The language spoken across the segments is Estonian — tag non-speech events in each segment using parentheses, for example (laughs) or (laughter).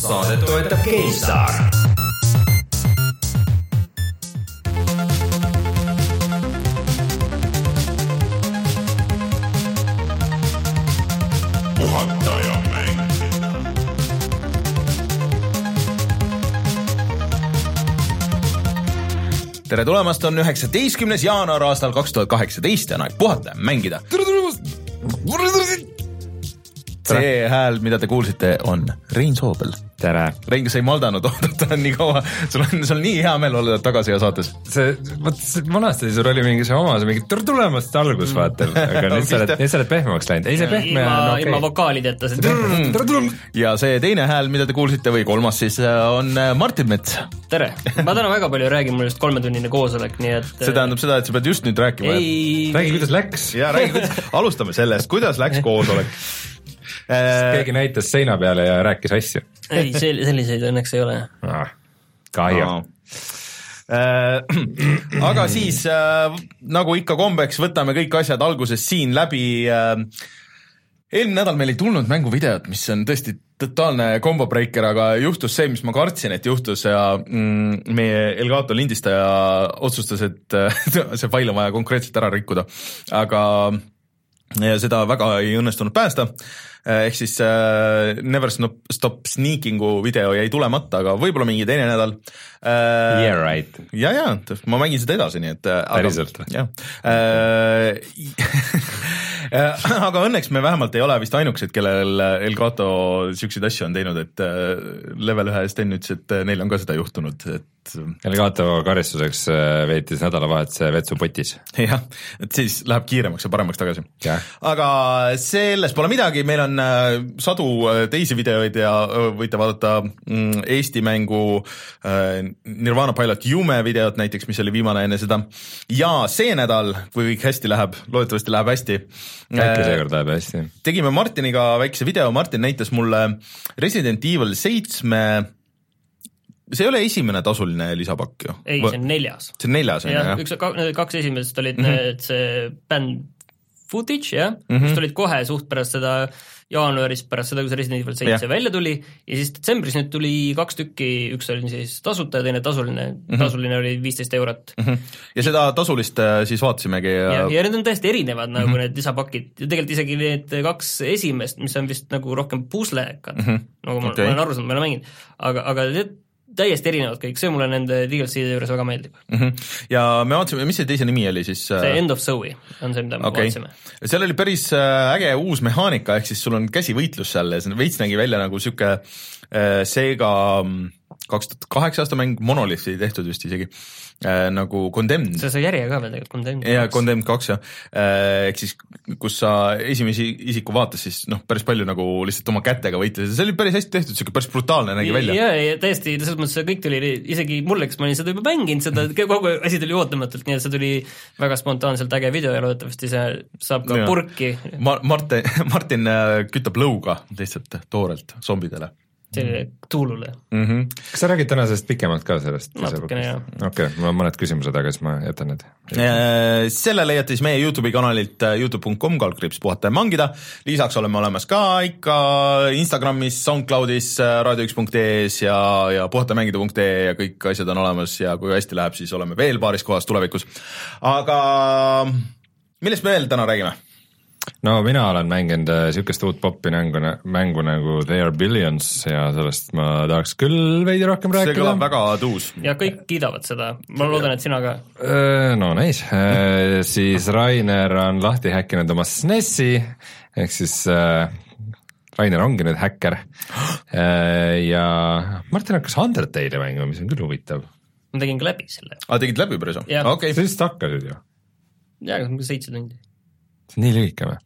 saadet toetab GameStar. tere tulemast, on üheksateistkümnes jaanuar aastal kaks tuhat kaheksateist ja on aeg puhata ja mängida. tere tulemast! see hääl, mida te kuulsite, on Rein Soobel. Tere! Rein, kas sa ei maldanud (laughs) oodata nii kaua, sul on, sul on nii hea meel olla tagasi ja saates. see, vot vanasti sul oli mingi see oma, see mingi tere tulemast algus vaata, aga nüüd sa oled, (laughs) nüüd sa oled pehmemaks läinud, ei see pehme on okay. ilma vokaalideta, see tere tulemast! ja see teine hääl, mida te kuulsite või kolmas siis on äh, Martin Mets. tere! ma täna väga palju ei räägi, mul just kolmetunnine koosolek, nii et see tähendab seda, et sa pead just nüüd rääkima. ei räägi, kuidas läks. ja räägi, kuidas, alustame sellest, kuidas läks (laughs) koosolek keegi näitas seina peale ja rääkis asju. ei, selliseid õnneks ei ole ah,. kahju no. Äh, (clears throat) aga siis äh, nagu ikka kombeks, võtame kõik asjad alguses siin läbi äh,. eelmine nädal meil ei tulnud mänguvideot, mis on tõesti totaalne combo breaker, aga juhtus see, mis ma kartsin, et juhtus ja mm, meie Elgato lindistaja otsustas, et (laughs) see fail on vaja konkreetselt ära rikkuda, aga seda väga ei õnnestunud päästa ehk siis äh, Never Stop, Stop Sneaking'u video jäi tulemata, aga võib-olla mingi teine nädal äh,. Yeah right. ja, ja ma mängin seda edasi, nii et. päriselt või? jah äh, (laughs) aga õnneks me vähemalt ei ole vist ainukesed, kellel Elgato siukseid asju on teinud, et level ühe Sten ütles, et neil on ka seda juhtunud, et. Elgato karistuseks veetis nädalavahetuse vetsupotis. jah, et siis läheb kiiremaks ja paremaks tagasi. Aga selles pole midagi, meil on sadu teisi videoid ja võite vaadata mm, Eesti mängu Nirvana Pilot Jume videot näiteks, mis oli viimane enne seda. ja see nädal, kui kõik hästi läheb, loodetavasti läheb hästi. äkki seekord läheb hästi. tegime Martiniga väikse video, Martin näitas mulle Resident Evil seitsme see ei ole esimene tasuline lisapakk ju? ei, see on neljas. see on neljas on ju, jah? üks, kaks esimest olid mm -hmm. need, see bänd footage jah mm, -hmm. mis tulid kohe suht pärast seda jaanuaris, pärast seda, kui see Resident Evil seitse välja tuli ja siis detsembris nüüd tuli kaks tükki, üks oli siis tasuta ja teine tasuline mm, -hmm. tasuline oli viisteist eurot mm. -hmm. ja seda tasulist äh, siis vaatasimegi ja ja, ja need on täiesti erinevad nagu mm -hmm. need lisapakid ja tegelikult isegi need kaks esimest, mis on vist nagu rohkem puslekad mm, -hmm. nagu ma, okay. ma olen aru saanud, ma ei ole mänginud, aga, aga need täiesti erinevad kõik, see mulle nende DLC-de juures väga meeldib mm. -hmm. ja me vaatasime, mis see teise nimi oli siis? see End of Zoe on see, mida me okay. vaatasime. seal oli päris äh, äge uus mehaanika, ehk siis sul on käsivõitlus seal ja see veits nägi välja nagu sihuke äh, Sega mm, kaks tuhat kaheksa aasta mäng, Monolithi tehtud vist isegi äh,, nagu Condemned. see sai järje ka veel tegelikult, Condemned jaa, Condemned kaks jah äh,, ehk siis kus sa esimese isiku vaates siis noh, päris palju nagu lihtsalt oma kätega võitlesid, see oli päris hästi tehtud, sihuke päris brutaalne nägi välja. jaa, ja täiesti, selles mõttes see kõik tuli isegi mulle, kes ma olin seda juba mänginud, seda kogu asi tuli ootamatult, nii et see tuli väga spontaanselt äge video ja loodetavasti see saab ka ja. purki Ma,. Martin, (laughs) Martin äh, kütab lõuga lihtsalt toorelt zombidele selline Tulule mm. -hmm. kas sa räägid täna sellest pikemalt ka sellest? natukene jah. okei okay,, mul on mõned küsimused, aga siis ma jätan need. selle leiate siis meie Youtube'i kanalilt Youtube.com kaldkriips puhata ja mangida. lisaks oleme olemas ka ikka Instagramis, SoundCloudis, raadio1.ee-s ja, ja puhatamängida.ee ja kõik asjad on olemas ja kui hästi läheb, siis oleme veel paaris kohas tulevikus. aga millest me veel täna räägime? No mina olen mänginud niisugust uut popi mängu, mängu nagu They are billions ja sellest ma tahaks küll veidi rohkem rääkida. see kõlab väga tuus. ja kõik kiidavad seda, ma loodan, et sina ka. no nice, siis Rainer on lahti häkkinud oma SNES-i ehk siis äh, Rainer ongi nüüd häkker ja Martin hakkas Undertale'i mängima, mis on küll huvitav. ma tegin ka läbi selle. aa, tegid läbi päris okei. sa vist hakkasid ju? jaa, seitse tundi nii lühike või?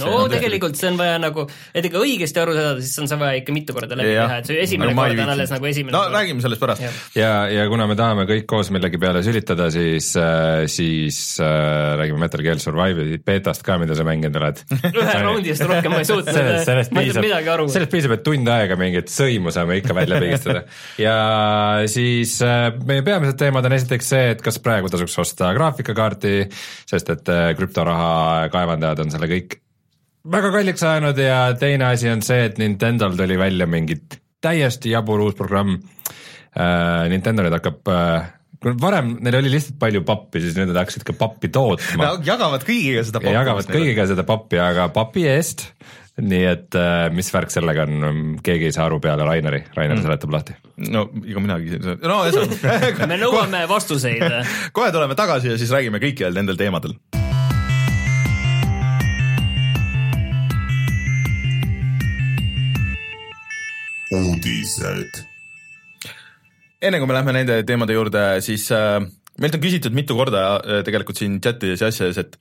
No tegelikult see on vaja nagu, et ikka õigesti aru saada, siis on see vaja ikka mitu korda läbi teha, et see esimene no, kord on alles nagu esimene no kord. räägime sellest pärast. ja, ja kuna me tahame kõik koos millegi peale sülitada, siis äh,, siis äh, räägime Metal Gear Survive'i beetast ka, mida sa mänginud oled. (laughs) Ühe raundi eest rohkem ma ei suutnud sellest, sellest piisab, midagi aru. sellest piisab, et tund aega mingit sõimu saame ikka välja (laughs) pigistada. Ja siis äh, meie peamised teemad on esiteks see, et kas praegu tasuks osta graafikakaarti, sest et äh, krüptoraha kaevandajad on selle kõik väga kalliks ajanud ja teine asi on see, et Nintendo'l tuli välja mingid täiesti jabur uus programm äh,. Nintendo nüüd hakkab äh, varem neil oli lihtsalt palju pappi, siis nüüd nad hakkasid ka pappi tootma. Nad jagavad kõigiga seda pappi. jagavad kõigiga seda pappi, aga papi eest. nii et äh, mis värk sellega on, keegi ei saa aru peale Raineri, Rainer mm. seletab lahti. no ega minagi, no ühesõnaga (laughs) me nõuame vastuseid kohe tuleme tagasi ja siis räägime kõikidel nendel teemadel uudised. enne kui me lähme nende teemade juurde, siis äh, meilt on küsitud mitu korda äh, tegelikult siin chatides ja asjades, et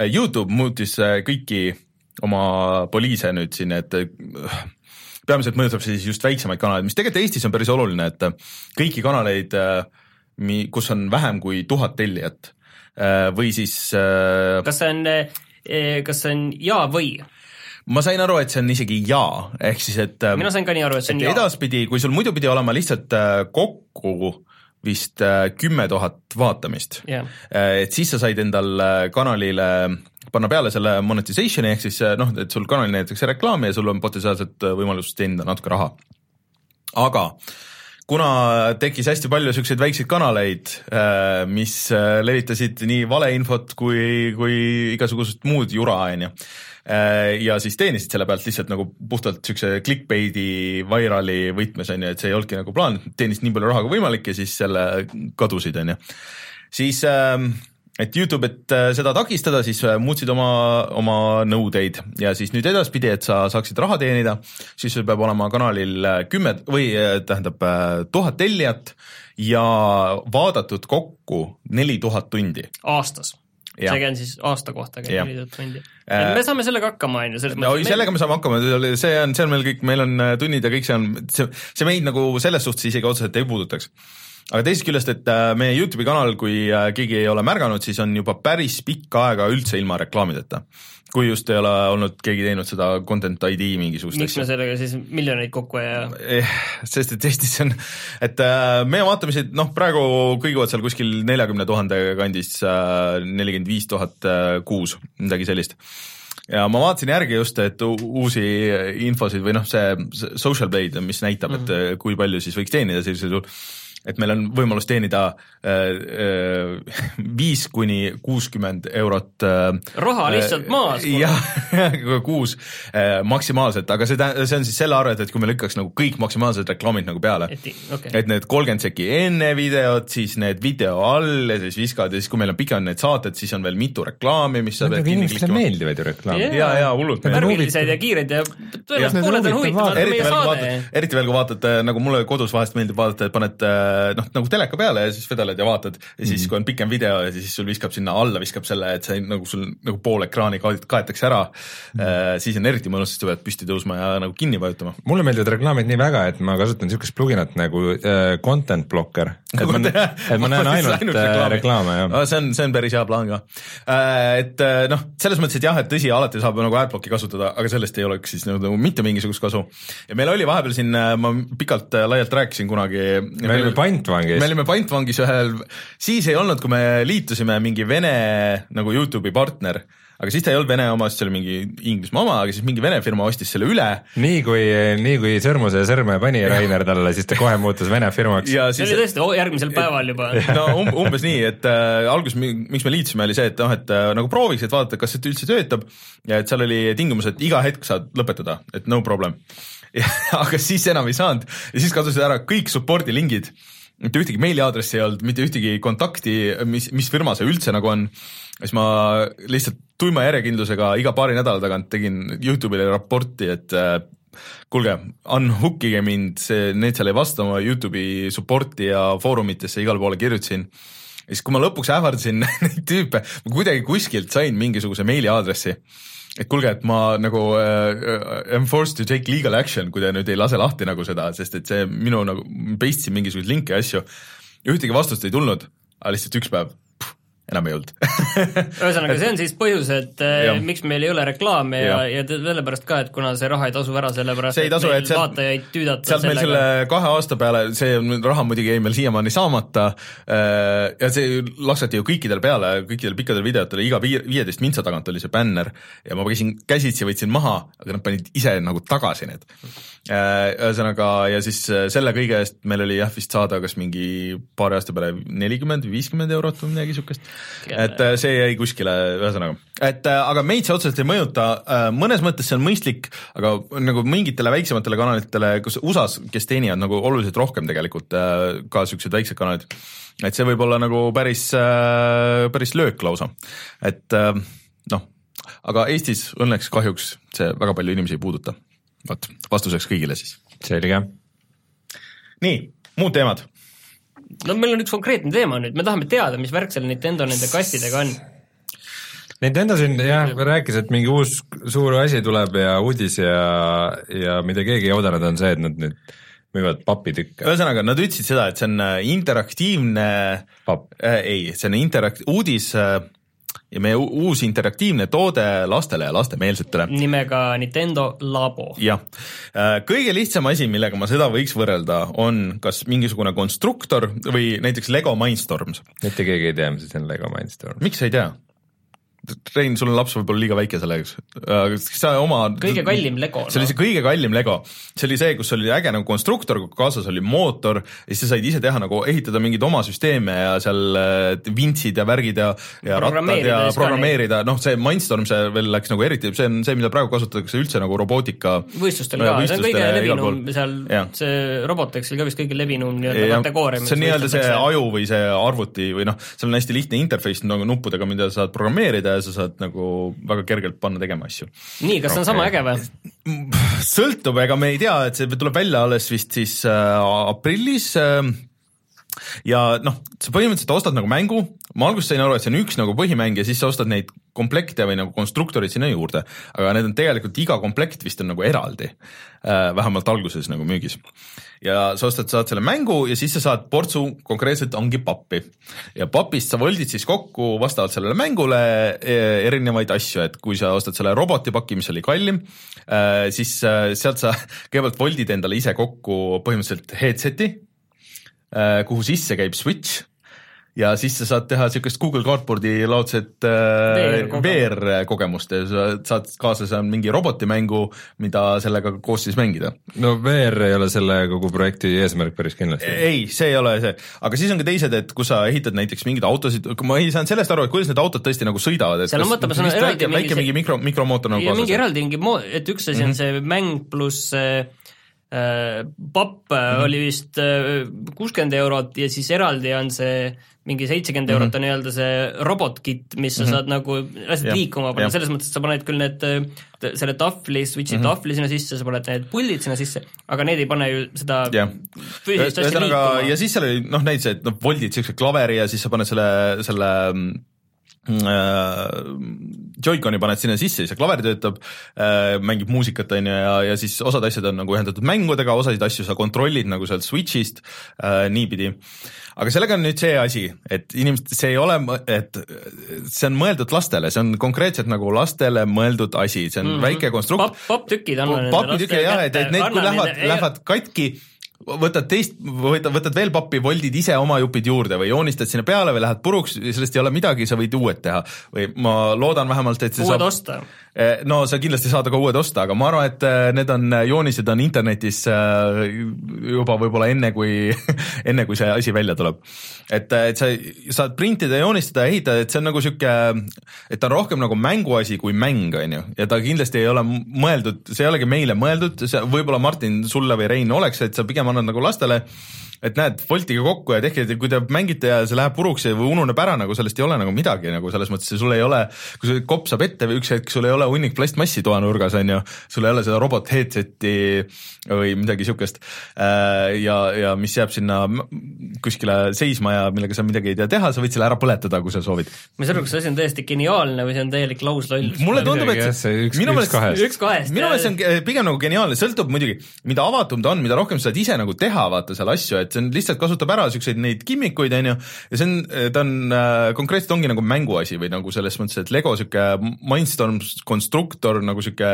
äh, Youtube muutis äh, kõiki oma poliise nüüd siin, et äh, peamiselt mõjutab see siis just väiksemaid kanaleid, mis tegelikult Eestis on päris oluline, et äh, kõiki kanaleid äh,, mi-, kus on vähem kui tuhat tellijat äh, või siis äh, kas see on, äh, kas see on ja või? Ma sain aru, et see on isegi jaa, ehk siis et äh, mina sain ka nii aru, et see on jaa. edaspidi, kui sul muidu pidi olema lihtsalt äh, kokku vist äh, kümme tuhat vaatamist yeah., et siis sa said endal kanalile panna peale selle monetization'i ehk siis noh, et sul kanalil näidatakse reklaami ja sul on potentsiaalselt võimalus teenida natuke raha. aga kuna tekkis hästi palju niisuguseid väikseid kanaleid, mis levitasid nii valeinfot kui, kui igasugust muud jura, on ju, ja siis teenisid selle pealt lihtsalt nagu puhtalt niisuguse clickbait'i virali võtmes on ju, et see ei olnudki nagu plaan, teenisid nii palju raha kui võimalik ja siis selle kadusid, on ju. siis ähm, et Youtube, et äh, seda takistada, siis äh, muutsid oma, oma nõudeid ja siis nüüd edaspidi, et sa saaksid raha teenida, siis sul peab olema kanalil kümme või tähendab tuhat tellijat ja vaadatud kokku neli tuhat tundi. aastas see käin siis aasta kohta käib neli tuhat tundi. Äh, me saame sellega hakkama, on ju, selles mõttes. no sellega me saame hakkama, see on, see on meil kõik, meil on äh, tunnid ja kõik see on, see, see meid nagu selles suhtes isegi otseselt ei puudutaks aga teisest küljest, et äh, meie Youtube'i kanal, kui keegi ei ole märganud, siis on juba päris pikka aega üldse ilma reklaamideta kui just ei ole olnud keegi teinud seda content ID mingisugust miks asja. me sellega siis miljoneid kokku ei aja eh,? sest et Eestis on, et äh, meie vaatamised noh, praegu kõiguvad seal kuskil neljakümne tuhande kandis äh,, nelikümmend viis tuhat äh, kuus, midagi sellist ja ma vaatasin järgi just, et uusi infosid või noh, see Social Blade, mis näitab mm, -hmm. et mhm. kui palju siis võiks teenida sellisel juhul et meil on võimalus teenida äh, äh, (laughs) viis kuni kuuskümmend eurot. Äh, raha lihtsalt maas. jah, (laughs) kuus maksimaalselt, aga see tä-, see on siis selle arvelt, et kui me lükkaks nagu kõik maksimaalsed reklaamid nagu peale, okay. et need kolmkümmend sekki enne videot, siis need video all ja siis viskavad ja siis, kui meil on pikad need saated, siis on veel mitu reklaami, mis sa pead kinni klikkima. meeldivad ju reklaamid yeah.. ja, ja hullult. värvilised ja kiired ja tõenäoliselt pooled on huvitavad, meie saade. eriti veel, kui vaatad, nagu mulle kodus vahest meeldib vaadata, et paned noh, nagu teleka peale ja siis vedeled ja vaatad ja siis mm, -hmm. kui on pikem video ja siis sul viskab sinna alla, viskab selle, et see nagu sul nagu pool ekraani kaetakse ära mm, -hmm. siis on eriti mõnus, sest sa pead püsti tõusma ja nagu kinni vajutama. mulle meeldivad reklaamid nii väga, et ma kasutan niisugust pluginat nagu äh, content blocker, et ma, (laughs) et ma näen (laughs) ainult, ainult äh, reklaame, reklaame, jah. see on, see on päris hea plaan ka äh,. Et noh, selles mõttes, et jah, et tõsi, alati saab nagu adblocki kasutada, aga sellest ei oleks siis nagu, mitte mingisugust kasu. ja meil oli vahepeal siin, ma pikalt-laialt rääkisin kunagi. me olime pantvangis pantvangis. me olime pantvangis ühel, siis ei olnud, kui me liitusime mingi Vene nagu Youtube'i partner aga siis ta ei olnud Vene oma, siis see oli mingi Inglismaa oma, aga siis mingi Vene firma ostis selle üle. nii kui, nii kui sõrmuse sõrme pani Rainer talle, siis ta kohe muutus Vene firmaks. see oli tõesti järgmisel päeval juba. (laughs) no um, umbes nii, et äh, alguses, miks me liitusime, oli see, et noh, et äh, nagu prooviks, et vaadata, kas see üldse töötab ja et seal oli tingimus, et iga hetk saad lõpetada, et no problem. (laughs) aga siis enam ei saanud ja siis kadusid ära kõik support'i lingid mitte ühtegi meiliaadressi ei olnud, mitte ühtegi kontakti, mis, mis firma see üldse nagu on, siis ma lihtsalt tuima järjekindlusega iga paari nädala tagant tegin Youtube'ile raporti, et äh, kuulge, unhookige mind, see, need seal ei vasta oma Youtube'i support'i ja foorumitesse igale poole kirjutasin. ja siis, kui ma lõpuks ähvardasin (laughs) neid tüüpe, ma kuidagi kuskilt sain mingisuguse meiliaadressi et kuulge, et ma nagu äh, am forced to take legal action, kui te nüüd ei lase lahti nagu seda, sest et see minu nagu, paste isin mingisuguseid linke ja asju, ühtegi vastust ei tulnud, aga lihtsalt üks päev enam ei olnud (laughs) ühesõnaga, see on siis põhjus, et eh, Jah. miks meil ei ole reklaame ja, ja te- sellepärast ka, et kuna see raha ei tasu ära, sellepärast See ei tasu, et sealt- vaatajaid tüüdata sealt meil selle sellega. kahe aasta peale, see on- raha muidugi jäi meil siiamaani saamata äh, ja see laksati ju kõikidel peale, kõikidel pikkadel videotel, iga viie- viieteist mintsa tagant oli see bänner ja ma käisin käsitsi, võtsin maha, aga nad panid ise nagu tagasi need. ühesõnaga ja siis äh, selle kõige eest meil oli jah vist saada kas mingi paari aasta peale nelikümmend või viiskümmend eurot või midagi siukest. Et äh, see jäi kuskile, ühesõnaga, et äh, aga meid see otseselt ei mõjuta, mõnes mõttes see on mõistlik, aga nagu mingitele väiksematele kanalitele, kus USA-s, kes teenivad nagu oluliselt rohkem tegelikult äh, ka siuksed väiksed kanalid, et see võib olla nagu päris, päris löök lausa, et äh, noh, aga Eestis õnneks kahjuks see väga palju inimesi ei puuduta. vot, vastuseks kõigile siis. selge. nii, muud teemad no meil on üks konkreetne teema nüüd, me tahame teada, mis värk selle Nintendo nende kastidega on. Nintendo siin jah, rääkis, et mingi uus suur asi tuleb ja uudis ja, ja mida keegi ei oodanud, on see, et nad nüüd müüvad papitükke. ühesõnaga, nad ütlesid seda, et see on äh, interaktiivne papp, äh,, ei, see on interakt-, uudis äh, ja meie uus interaktiivne toode lastele ja lastemeelsetele. nimega Nintendo Labo. jah, kõige lihtsam asi, millega ma seda võiks võrrelda, on kas mingisugune konstruktor või näiteks Lego Mindstorms. mitte keegi ei tea, mis see on Lego Mindstorm. miks sa ei tea? Rein, sul on laps võib-olla liiga väike selleks, sa oma kõige kallim Lego. see oli see kõige kallim Lego, see oli see, kus oli äge nagu konstruktor, kaasas oli mootor ja siis sa said ise teha nagu ehitada mingeid oma süsteeme ja seal äh, vintsid ja värgid ja, ja rattad ja programmeerida, noh, see Mindstorm, see veel läks nagu eriti, see on see, mida praegu kasutatakse üldse nagu robootika võistlustel ka, see on kõige võistlustele igal levinum seal see Robotex oli ka vist kõige levinum nii-öelda Ja kategooria. see on nii-öelda see aju või see arvuti või noh, seal on hästi lihtne interface nagu nuppudega, mida sa saad programmeerida sa saad nagu väga kergelt panna tegema asju. nii, kas see on sama äge või? sõltub, ega me ei tea, et see tuleb välja alles vist siis äh, aprillis äh, ja noh, sa põhimõtteliselt ostad nagu mängu, ma alguses sain aru, et see on üks nagu põhimäng ja siis sa ostad neid komplekte või nagu konstruktorid sinna juurde, aga need on tegelikult iga komplekt vist on nagu eraldi, vähemalt alguses nagu müügis. ja sa ostad, saad selle mängu ja siis sa saad portsu konkreetselt ongi pappi. Ja papist sa voldid siis kokku vastavalt sellele mängule eh, erinevaid asju, et kui sa ostad selle robotipaki, mis oli kallim, siis eh, sealt sa (laughs) kõigepealt voldid endale ise kokku põhimõtteliselt headset'i, kuhu sisse käib Switch ja siis sa saad teha niisugust Google Cardboardi laadset äh, VR-kogemust. Ja sa saad kaasa seal mingi robotimängu, mida sellega koos siis mängida. no VR ei ole selle kogu projekti eesmärk päris kindlasti. ei, see ei ole see, aga siis on ka teised, et kui sa ehitad näiteks mingeid autosid, ma ei saanud sellest aru, et kuidas need autod tõesti nagu sõidavad, et Seal on, vaata, ma saan vist eraldi väike, mingi see- mingi mikro, mikromootor nagu ja mingi kaasas. eraldi mingi mo-, et üks asi on see mäng pluss see äh, papp mm -hmm. oli vist kuuskümmend eurot ja siis eraldi on see mingi seitsekümmend eurot on nii-öelda see robotkit, mis sa saad nagu Jah, liikuma panna. Selles mõttes, et sa paned küll need äh, selle tahvli, switch'i tahvli sinna sisse, sa paned need puldid sinna sisse, aga need ei pane ju seda jah, füüsilist asja liikuma. ja. siis seal oli noh, näiteks, et noh, voldid siukse klaveri ja siis sa paned selle, selle mm, äh, Joy-Coni paned sinna sisse, siis see klaver töötab äh,, mängib muusikat, on ju, ja, ja siis osad asjad on nagu ühendatud mängudega, osasid asju sa kontrollid nagu sealt Switch'ist äh, niipidi. aga sellega on nüüd see asi, et inimesed, see ei ole, et see on mõeldud lastele, see on konkreetselt nagu lastele mõeldud asi, see on mm -hmm. väike konstrukt- papp, papptükid anna papitükid jah, et, et need, kui lähevad, lähevad katki, võtad teist, võtad, võtad veel pappi, voldid ise oma jupid juurde või joonistad sinna peale või lähed puruks, sellest ei ole midagi, sa võid uued teha või ma loodan vähemalt, et see uued saab osta. No sa kindlasti saad ka uued osta, aga ma arvan, et äh, need on, joonised on internetis juba võib-olla enne, kui, (laughs) enne kui see asi välja tuleb. et, et sa saad printida, joonistada, ehitada, et see on nagu sihuke, et ta on rohkem nagu mänguasi kui mäng, on ju, ja ta kindlasti ei ole mõeldud, see ei olegi meile mõeldud, see võib-olla Martin, sulle või Rein oleks, et sa pigem annad nagu lastele et näed, voltige kokku ja tehke, kui te mängite ja see läheb puruks või ununeb ära, nagu sellest ei ole nagu midagi nagu selles mõttes, sul ei ole, kui see kopp saab ette või üks hetk sul ei ole hunnik plastmassi toanurgas, on ju, sul ei ole seda robot headset'i või midagi siukest. ja, ja mis jääb sinna kuskile seisma ja millega sa midagi ei tea teha, sa võid selle ära põletada, kui sa soovid. ma ei saa aru, kas see asi on täiesti geniaalne või see on täielik lausloll. mulle tundub, et see üks- minu üks meelest kahest. üks kahest. minu meelest see on eh, pigem nagu geniaalne, sõltub muidugi, mida avatum ta on, mida rohkem sa saad ise nagu teha, vaata seal asju, et see on lihtsalt kasutab ära siukseid neid gimmikuid, on ju, ja see on, ta on äh, konkreetselt ongi nagu mänguasi või nagu selles mõttes, et Lego sihuke Mindstorm konstruktor nagu sihuke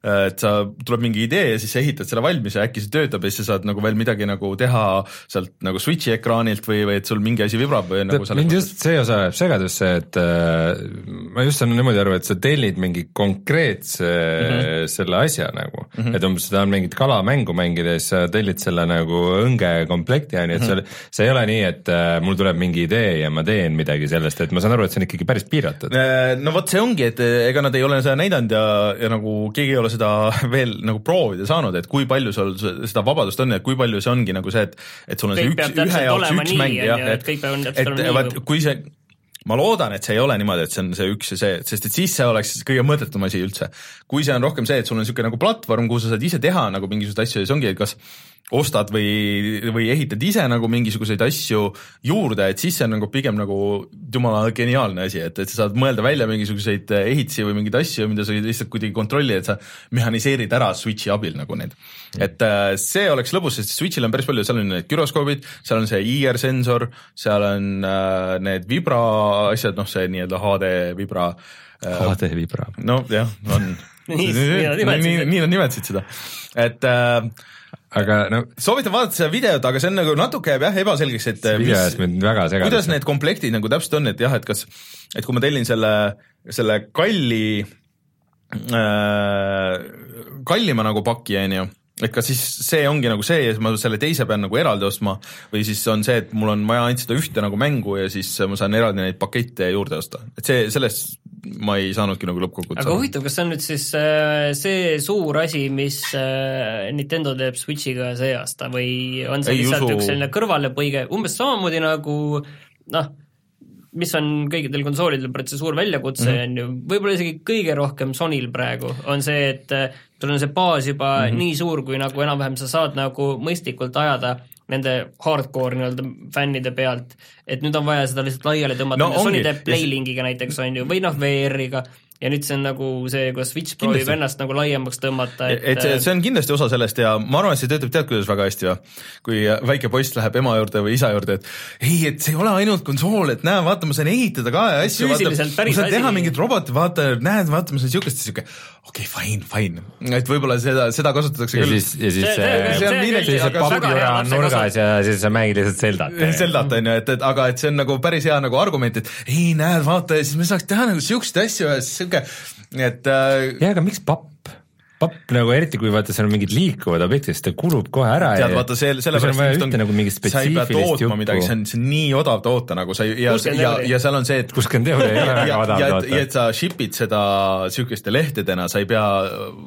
et sa, tuleb mingi idee ja siis sa ehitad selle valmis ja äkki see töötab ja siis sa saad nagu veel midagi nagu teha sealt nagu switch'i ekraanilt või, või et sul mingi asi vibrab või nagu mind just see osa jääb segadusse, et äh, ma just saan niimoodi aru, et sa tellid mingi konkreetse mm -hmm. selle asja nagu mm, -hmm. et umbes sa tahad mingit kalamängu mängida ja siis sa tellid selle nagu õngekomplekti on ju, et mm -hmm. see, see ei ole nii, et äh, mul tuleb mingi idee ja ma teen midagi sellest, et ma saan aru, et see on ikkagi päris piiratud. Äh, no vot, see ongi, et äh, ega nad ei ole seda näidanud ja, ja nagu keegi ei ole seda veel nagu proovida saanud, et kui palju sul seda vabadust on ja kui palju see ongi nagu see, et et sul on kõik see üks, ühe jaoks üks mäng jah, et, et, et, et vaat kui see ma loodan, et see ei ole niimoodi, et see on see üks ja see, sest et siis see oleks kõige mõttetum asi üldse. kui see on rohkem see, et sul on niisugune nagu platvorm, kuhu sa saad ise teha nagu mingisuguseid asju ja siis ongi, et kas ostad või, või ehitad ise nagu mingisuguseid asju juurde, et siis see on nagu pigem nagu jumala geniaalne asi, et, et sa saad mõelda välja mingisuguseid ehitisi või mingeid asju, mida sa lihtsalt kuidagi kontrolli, et sa mehhaniseerid ära Switchi abil nagu need. et äh, see oleks lõbus, sest Switchil on päris palju, seal on need güroskoobid, seal on see IR sensor, seal on äh, need vibra asjad, noh, see nii-öelda HD vibra äh,. HD vibra. nojah, on (laughs) nii, nii, nii, nii nad nimetasid seda, et äh, aga no soovitan vaadata seda videot, aga see on nagu natuke jääb jah ebaselgeks, et see video ajas mind väga segadusse. kuidas need komplektid nagu täpselt on, et jah, et kas, et kui ma tellin selle, selle kalli äh,, kallima nagu paki, on ju et kas siis see ongi nagu see ja siis ma selle teise pean nagu eraldi ostma või siis on see, et mul on vaja ainult seda ühte nagu mängu ja siis ma saan eraldi neid pakette juurde osta, et see, sellest ma ei saanudki nagu lõppkokkuvõttes aga huvitav, kas see on nüüd siis äh, see suur asi, mis äh, Nintendo teeb Switchiga see aasta või on see ei lihtsalt usu... üks selline kõrvalepõige, umbes samamoodi nagu noh, mis on kõikidel konsoolidel praegu see suur väljakutse, mhm. on ju, võib-olla isegi kõige rohkem Sonyl praegu, on see, et sul on see baas juba mm -hmm. nii suur, kui nagu enam-vähem sa saad nagu mõistlikult ajada nende hardcore nii-öelda fännide pealt, et nüüd on vaja seda lihtsalt laiali tõmmata. No,, Sony teeb Playlinkiga näiteks, on ju, või noh, VR-iga ja nüüd see on nagu see, kuidas Switch proovib ennast nagu laiemaks tõmmata, et et see, see on kindlasti osa sellest ja ma arvan, et see töötab tead kuidas väga hästi või? kui väike poiss läheb ema juurde või isa juurde, et ei, et see ei ole ainult konsool, et näe, vaata, ma saan ehitada ka ja asju, vaata, ma saan teha mingit robotit, vaata, näed, vaata, ma saan siukest, siuke okei okay,, fine, fine, et võib-olla seda, seda kasutatakse ja küll. siis, ja siis see, see, see on millegi, siis pappjura on nurgas ja siis sa mängid lihtsalt Zeldat. Zeldat on ju, et, et aga et see on nagu päris hea nagu argument, et ei, näed, vaata ja siis me saaks teha nagu siukseid asju ja siis siuke et äh, jaa, aga miks papp? papp nagu eriti, kui vaata, seal on mingid liikuvad objektid, siis ta kulub kohe ära. tead, vaata see, sellepärast on, nagu mingit spetsiifilist juppu. midagi, see on, see on nii odav toota nagu sa ja, ja, ja seal on see, et kuuskümmend euri ei ole väga (laughs) odav toota. ja et sa ship'id seda sihukeste lehtedena, sa ei pea,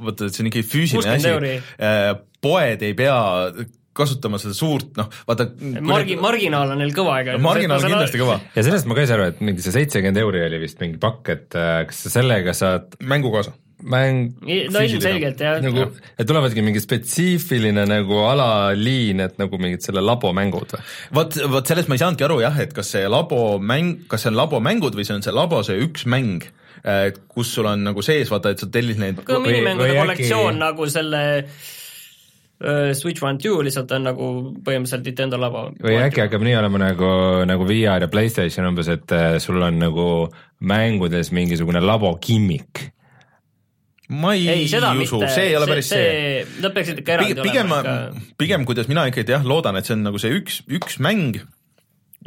vaata, see on ikkagi füüsiline asi. Äh, poed ei pea kasutama seda suurt, noh, vaata margi, marginaal on neil kõva, ega marginaal on kindlasti kõva. ja sellest ma ka ei saa aru, et mingi see seitsekümmend euri oli vist mingi pakk, et äh, kas sa sellega saad mängu kaasa? mäng no ilmselgelt jah. nagu, et tulevadki mingi spetsiifiline nagu alaliin, et nagu mingid selle labo mängud või? vot, vot sellest ma ei saanudki aru jah, et kas see labo mäng, kas see on labo mängud või see on see labo see üks mäng, et kus sul on nagu sees, vaata, et sa tellid neid minimängude kollektsioon äkki... nagu selle Switch One Two lihtsalt on nagu põhimõtteliselt Nintendo laba. või äkki hakkab nii olema nagu, nagu VR ja Playstation umbes, et äh, sul on nagu mängudes mingisugune labo gimmick ma ei, ei usu, see ei ole päris see, see.. Nad peaksid ikka eraldi pigem, olema ikka. pigem kuidas mina ikkagi jah, loodan, et see on nagu see üks, üks mäng,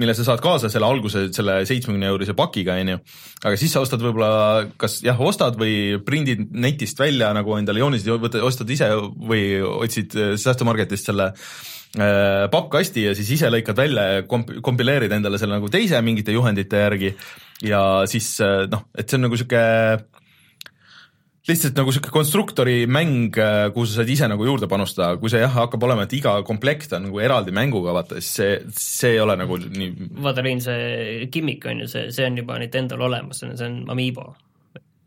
mille sa saad kaasa selle alguse, selle seitsmekümne eurise pakiga, on ju. aga siis sa ostad võib-olla, kas jah, ostad või prindid netist välja nagu endale joonised, ostad ise või otsid äh, säästumarketist selle äh, pappkasti ja siis ise lõikad välja ja komp-, kompileerid endale selle nagu teise mingite juhendite järgi ja siis äh, noh, et see on nagu sihuke lihtsalt nagu sihuke konstruktori mäng, äh, kuhu sa saad ise nagu juurde panustada, kui see jah, hakkab olema, et iga komplekt on nagu eraldi mänguga, vaata siis see, see ei ole nagu nii. vaata, Rein, see gimmick on ju see, see on juba Nintendo'l olemas, see on, see on Amiibo.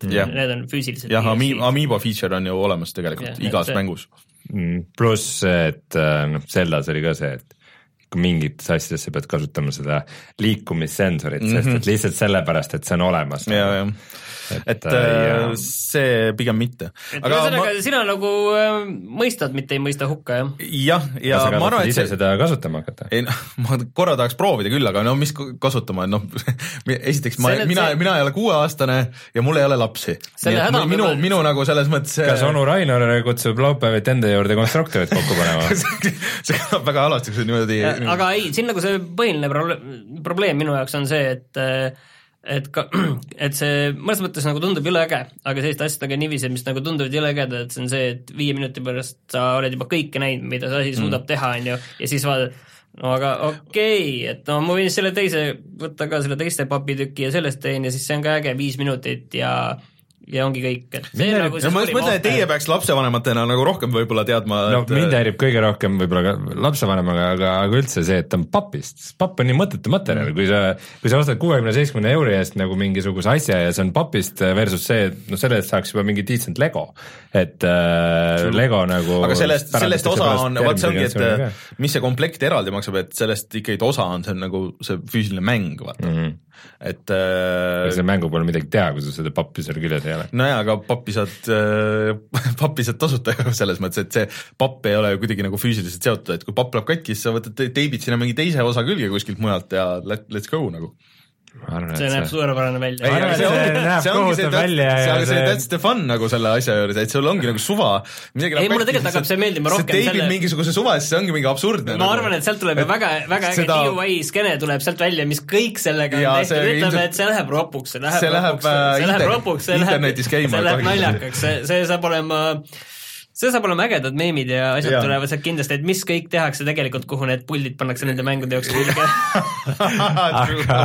Yeah. Need on füüsilised. jah, Amiibo, Amiibo feature on ju olemas tegelikult yeah, igas see... mängus mm,. pluss see, et äh, noh, Zeldas oli ka see, et mingites asjades sa pead kasutama seda liikumissensorit mm, -hmm. sest et lihtsalt sellepärast, et see on olemas. ja, jah et, et äh, see pigem mitte. aga ühesõnaga ma... sina nagu äh, mõistad, mitte ei mõista hukka, jah? jah, ja, ja ma arvan, et see... seda kasutama hakata? ei noh, ma korra tahaks proovida küll, aga no mis kasutama, noh (laughs) esiteks ma, mina see..., mina ei ole kuueaastane ja mul ei ole lapsi. minu, minu nagu selles mõttes kas onu Rainer kutsub laupäeviti enda juurde konstruktorit kokku panema (laughs) see kõlab väga halvasti, kui see niimoodi aga ei, siin nagu see põhiline probleem minu jaoks on see, et et ka, (clears throat) et see mõnes mõttes nagu tundub jõle äge, aga selliste asjadega niiviisi, mis nagu tunduvad jõle ägedad, see on see, et viie minuti pärast sa oled juba kõike näinud, mida see asi mm. suudab teha, on ju, ja siis vaatad, no aga okei okay,, et no ma võin selle teise, võtta ka selle teiste papitüki ja sellest teen ja siis see on ka äge, viis minutit ja ja ongi kõik, et see nagu see no, ma mõtlen, et teie peaks lapsevanematena nagu rohkem võib-olla teadma no et... mind häirib kõige rohkem võib-olla ka lapsevanemaga, aga, aga üldse see, et ta on papist, papp on nii mõttetu materjal, kui sa, kui sa ostad kuuekümne seitsmekümne euri eest nagu mingisuguse asja ja see on papist versus see, et noh, selle eest saaks juba mingi decent Lego, et äh, Lego nagu aga sellest, sellest osa on, vot see ongi, et mis see komplekt eraldi maksab, et sellest ikkagi osa on see nagu see füüsiline mäng, vaata. Mm. -hmm et äh, selle mängu pole midagi teha, kui sul seda pappi seal küljes ei ole. nojaa, aga pappi saad äh,, (laughs) pappi saad tasuta ju selles mõttes, et see papp ei ole ju kuidagi nagu füüsiliselt seotud, et kui papp läheb katki, siis sa võtad, teibid sinna mingi teise osa külge kuskilt mujalt ja let, let's go nagu Arvan, see näeb see... suurepärane välja. arvan, et see kohutav välja ja see, see that's the fun nagu selle asja juures, et sul ongi nagu suva. ei, mulle tegelikult hakkab see meeldima rohkem. sa teibid selle... mingisuguse suva, siis see ongi mingi absurdne. ma nagu. arvan, et sealt tuleb ju väga, väga äge seda... DIY skeene tuleb sealt välja, mis kõik sellega on tehtud, ütleme, et see läheb ropuks, see läheb ropuks, see läheb ropuks, see läheb, see läheb naljakaks, see, see saab olema see saab olema ägedad meemid ja asjad ja. tulevad sealt kindlasti, et mis kõik tehakse tegelikult, kuhu need puldid pannakse nende mängude jaoks külge (laughs) aga,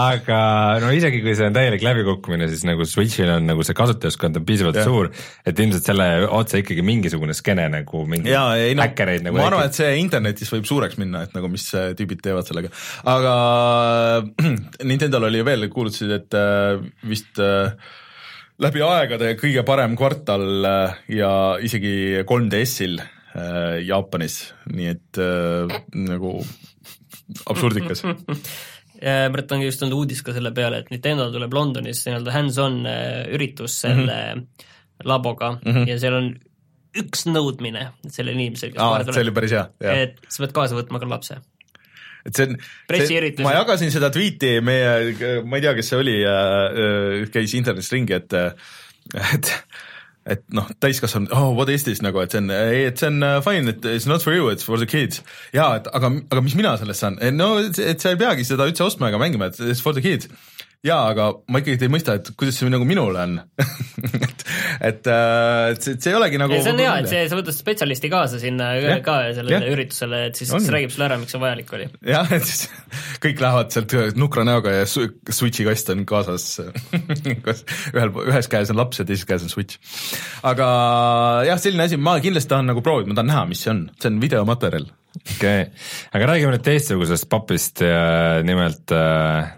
aga no isegi kui see on täielik läbikukkumine, siis nagu Switch'il on nagu see kasutajaskond on piisavalt ja. suur, et ilmselt selle otsa ikkagi mingisugune skeene nagu mingi ja, ei, no, häkkereid nagu ma arvan, et see internetis võib suureks minna, et nagu mis äh, tüübid teevad sellega, aga (clears throat) Nintendo'l oli veel, kuulutasid, et äh, vist äh, läbi aegade kõige parem kvartal äh, ja isegi 3DS-il äh, Jaapanis, nii et äh, nagu absurdikas. (laughs) Brett ongi just tulnud uudis ka selle peale, et Nintendo tuleb Londonis nii-öelda hands-on üritus selle mm -hmm. laboga. Mm -hmm. ja seal on üks nõudmine sellele inimesele, kes Aa, see oli päris hea, et sa pead kaasa võtma ka lapse et see on, ma jagasin seda tweet'i meie, ma ei tea, kes see oli äh,, käis internetis ringi, et, et et noh, täiskasvanud, oh what is this nagu, et see on, et see on uh, fine, et it's not for you, it's for the kids. jaa, et aga, aga mis mina sellest saan, no et sa ei peagi seda üldse ostma ega mängima, et it's for the kids jaa, aga ma ikkagi ei mõista, et kuidas see nagu minule on (laughs) et, et, äh, et see, see ei olegi nagu. see on hea, et see, sa võtad spetsialisti kaasa sinna ja, ka sellele ja. üritusele, et siis on. räägib sulle ära, miks see vajalik oli. jah, et siis kõik lähevad sealt nukra näoga ja Switchi kast on kaasas (laughs) ühel, ühes käes on laps ja teises käes on Switch. aga jah, selline asi, ma kindlasti tahan nagu proovida, ma tahan näha, mis see on, see on videomaterjal okei okay., aga räägime nüüd teistsugusest papist ja nimelt äh,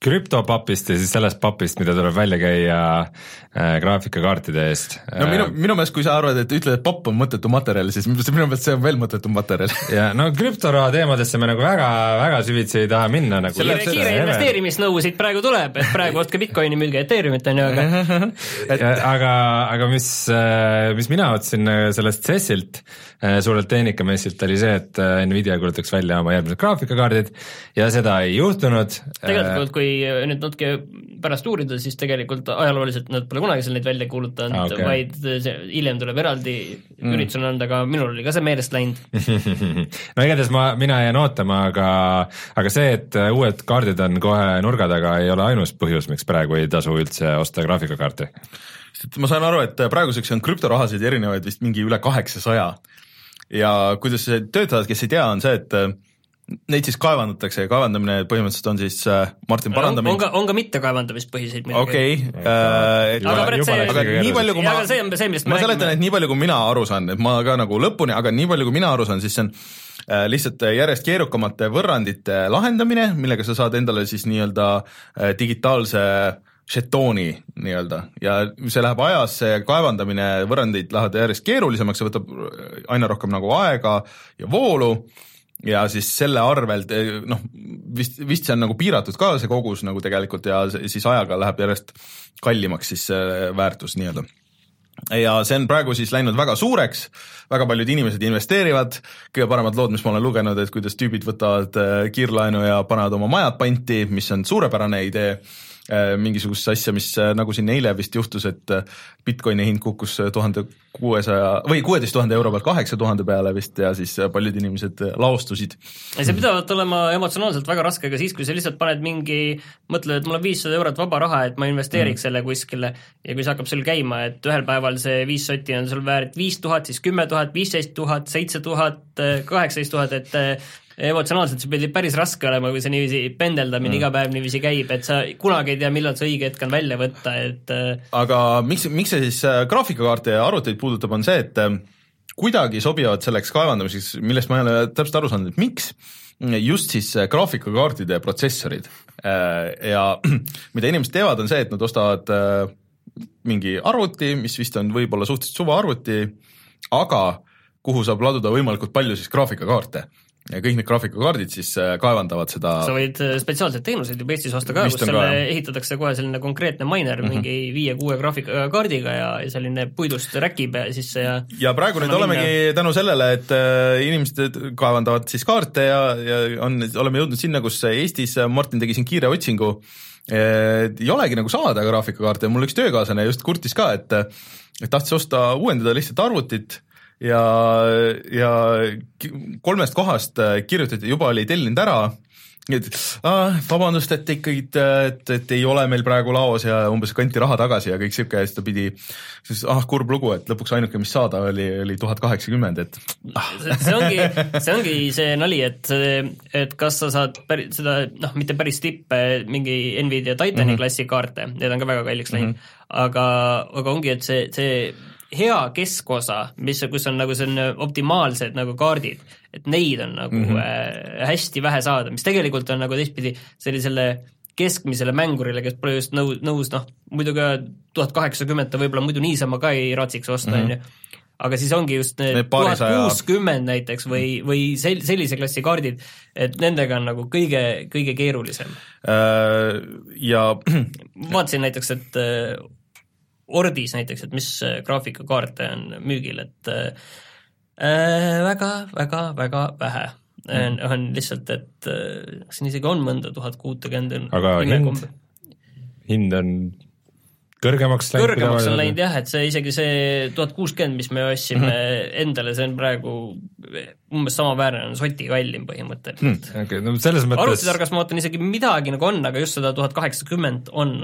krüptopapist ja siis sellest papist, mida tuleb välja käia äh, graafikakaartide eest. no minu, äh, minu meelest, kui sa arvad, et ütled, et papp on mõttetu materjal, siis minu meelest see on veel mõttetum materjal. (laughs) ja no krüptoraha teemadesse me nagu väga, väga süvitsi ei taha minna nagu. kiire, kiire investeerimisnõu siit praegu tuleb, et praegu (laughs) ostke Bitcoini, müüge Ethereumit on ju, aga et... aga, aga mis, äh, mis mina otsin sellest CES-ilt, suurelt tehnikamessilt, oli see, et Nvidia kuulutaks välja oma järgmised graafikakaardid ja seda ei juhtunud. tegelikult, kui kui nüüd natuke pärast uurida, siis tegelikult ajalooliselt nad pole kunagi seal neid välja kuulutanud ah, okay., vaid see hiljem tuleb eraldi mm. üritusel anda, aga minul oli ka see meelest läinud (laughs) no igatahes ma, mina jään ootama, aga, aga see, et uued kaardid on kohe nurga taga, ei ole ainus põhjus, miks praegu ei tasu üldse osta graafikakaarti sest ma saan aru, et praeguseks on krüptorahasid erinevaid vist mingi üle kaheksasaja ja kuidas see töötavad, kes ei tea, on see, et Neid siis kaevandatakse ja kaevandamine põhimõtteliselt on siis äh, Martin paranda mind. on ka, on ka mitte kaevandamispõhiseid muidugi. okei äh,. aga, aga, see, aga nii palju, kui ma, see on see, millest ma seletan, et nii palju, kui mina aru saan, et ma ka nagu lõpuni, aga nii palju, kui mina aru saan, siis see on äh, lihtsalt järjest keerukamate võrrandite lahendamine, millega sa saad endale siis nii-öelda äh, digitaalse žetooni nii-öelda. Ja see läheb ajas, see kaevandamine, võrrandid lähevad järjest keerulisemaks, see võtab aina rohkem nagu aega ja voolu. Ja siis selle arvelt noh, vist, vist see on nagu piiratud ka see kogus nagu tegelikult ja siis ajaga läheb järjest kallimaks siis see väärtus nii-öelda. Ja see on praegu siis läinud väga suureks, väga paljud inimesed investeerivad, kõige paremad lood, mis ma olen lugenud, et kuidas tüübid võtavad äh, kiirlaenu ja panevad oma majad panti, mis on suurepärane idee mingisugust asja, mis äh, nagu siin eile vist juhtus, et äh, Bitcoini hind kukkus tuhande kuuesaja või kuueteist tuhande euro pealt kaheksa tuhande peale vist ja siis paljud inimesed laostusid. see pidavat olema emotsionaalselt väga raske ka siis, kui sa lihtsalt paned mingi, mõtled, et mul on viissada eurot vaba raha, et ma investeeriks mm. selle kuskile ja kui see hakkab sul käima, et ühel päeval see viis sotti on sul väärt viis tuhat, siis kümme tuhat, viisteist tuhat, seitse tuhat, kaheksateist tuhat, et emotsionaalselt see pidi päris raske olema, kui see niiviisi pendeldamine mm. iga päev niiviisi käib, et sa kunagi ei tea, millal see õige hetk on välja võtta, et äh, aga miks, miks see siis äh, graafikakaarte ja arvuteid puudutab, on see, et äh, kuidagi sobivad selleks kaevandamiseks, millest ma ei ole täpselt aru saanud, et miks, just siis graafikakaardide protsessorid ja (clears throat) mida inimesed teevad, on see, et nad ostavad mingi arvuti, mis vist on võib-olla suhteliselt suva arvuti, aga kuhu saab laduda võimalikult palju siis graafikakaarte ja kõik need graafikakaardid siis äh, kaevandavad seda sa võid äh, spetsiaalseid teenuseid juba Eestis osta ka, kus selle ka, ehitatakse kohe selline konkreetne miner mm -hmm. mingi viie-kuue graafikakaardiga ja, ja selline puidust räkib sisse ja ja praegu nüüd olemegi minna... tänu sellele, et äh, inimesed kaevandavad siis kaarte ja, ja on, oleme jõudnud sinna, kus Eestis, Martin tegi siin kiire otsingu, ei olegi nagu saada graafikakaarte. Ja mul üks töökaaslane just kurtis ka, et et tahtis osta, uuendada lihtsalt arvutit ja, ja kolmest kohast äh, kirjutati, juba oli tellinud ära, et ah, vabandust, et ikkagi, et, et ei ole meil praegu laos ja umbes kanti raha tagasi ja kõik sihuke ja siis ta pidi, siis ah kurb lugu, et lõpuks ainuke, mis saada oli, oli tuhat kaheksakümmend, et ah. see ongi, see ongi see nali, et, et kas sa saad päri, seda noh, mitte päris tippe, mingi Nvidia Titani mm -hmm. klassi kaarte, need on ka väga kalliks läinud mm, -hmm. aga, aga ongi, et see, see hea keskosa, mis, kus on nagu selline optimaalsed nagu kaardid, et neid on nagu mm -hmm. hästi vähe saada, mis tegelikult on nagu teistpidi sellisele keskmisele mängurile, kes pole just nõus, nõus noh, muidugi tuhat kaheksakümmend ta võib-olla muidu niisama ka ei raatsiks osta, mhm. on ju, aga siis ongi just need tuhat kuuskümmend näiteks või, või sel-, sellise klassi kaardid, et nendega on nagu kõige, kõige keerulisem äh,. Ja vaatasin näiteks, et Ordis näiteks, et mis äh, graafikakaarte on müügil, et äh, väga, väga, väga vähe on, mm. on lihtsalt, et äh, siin isegi on mõnda tuhat kuutekümmend aga hind, hind on kõrgemaks läinud? kõrgemaks on läinud jah, et see isegi see tuhat kuuskümmend, mis me ostsime mm -hmm. endale, see on praegu umbes samaväärne, on soti kallim põhimõtteliselt mm,. Okay, no selles mõttes arvutitargas ma vaatan isegi midagi nagu on, aga just seda tuhat kaheksakümmend on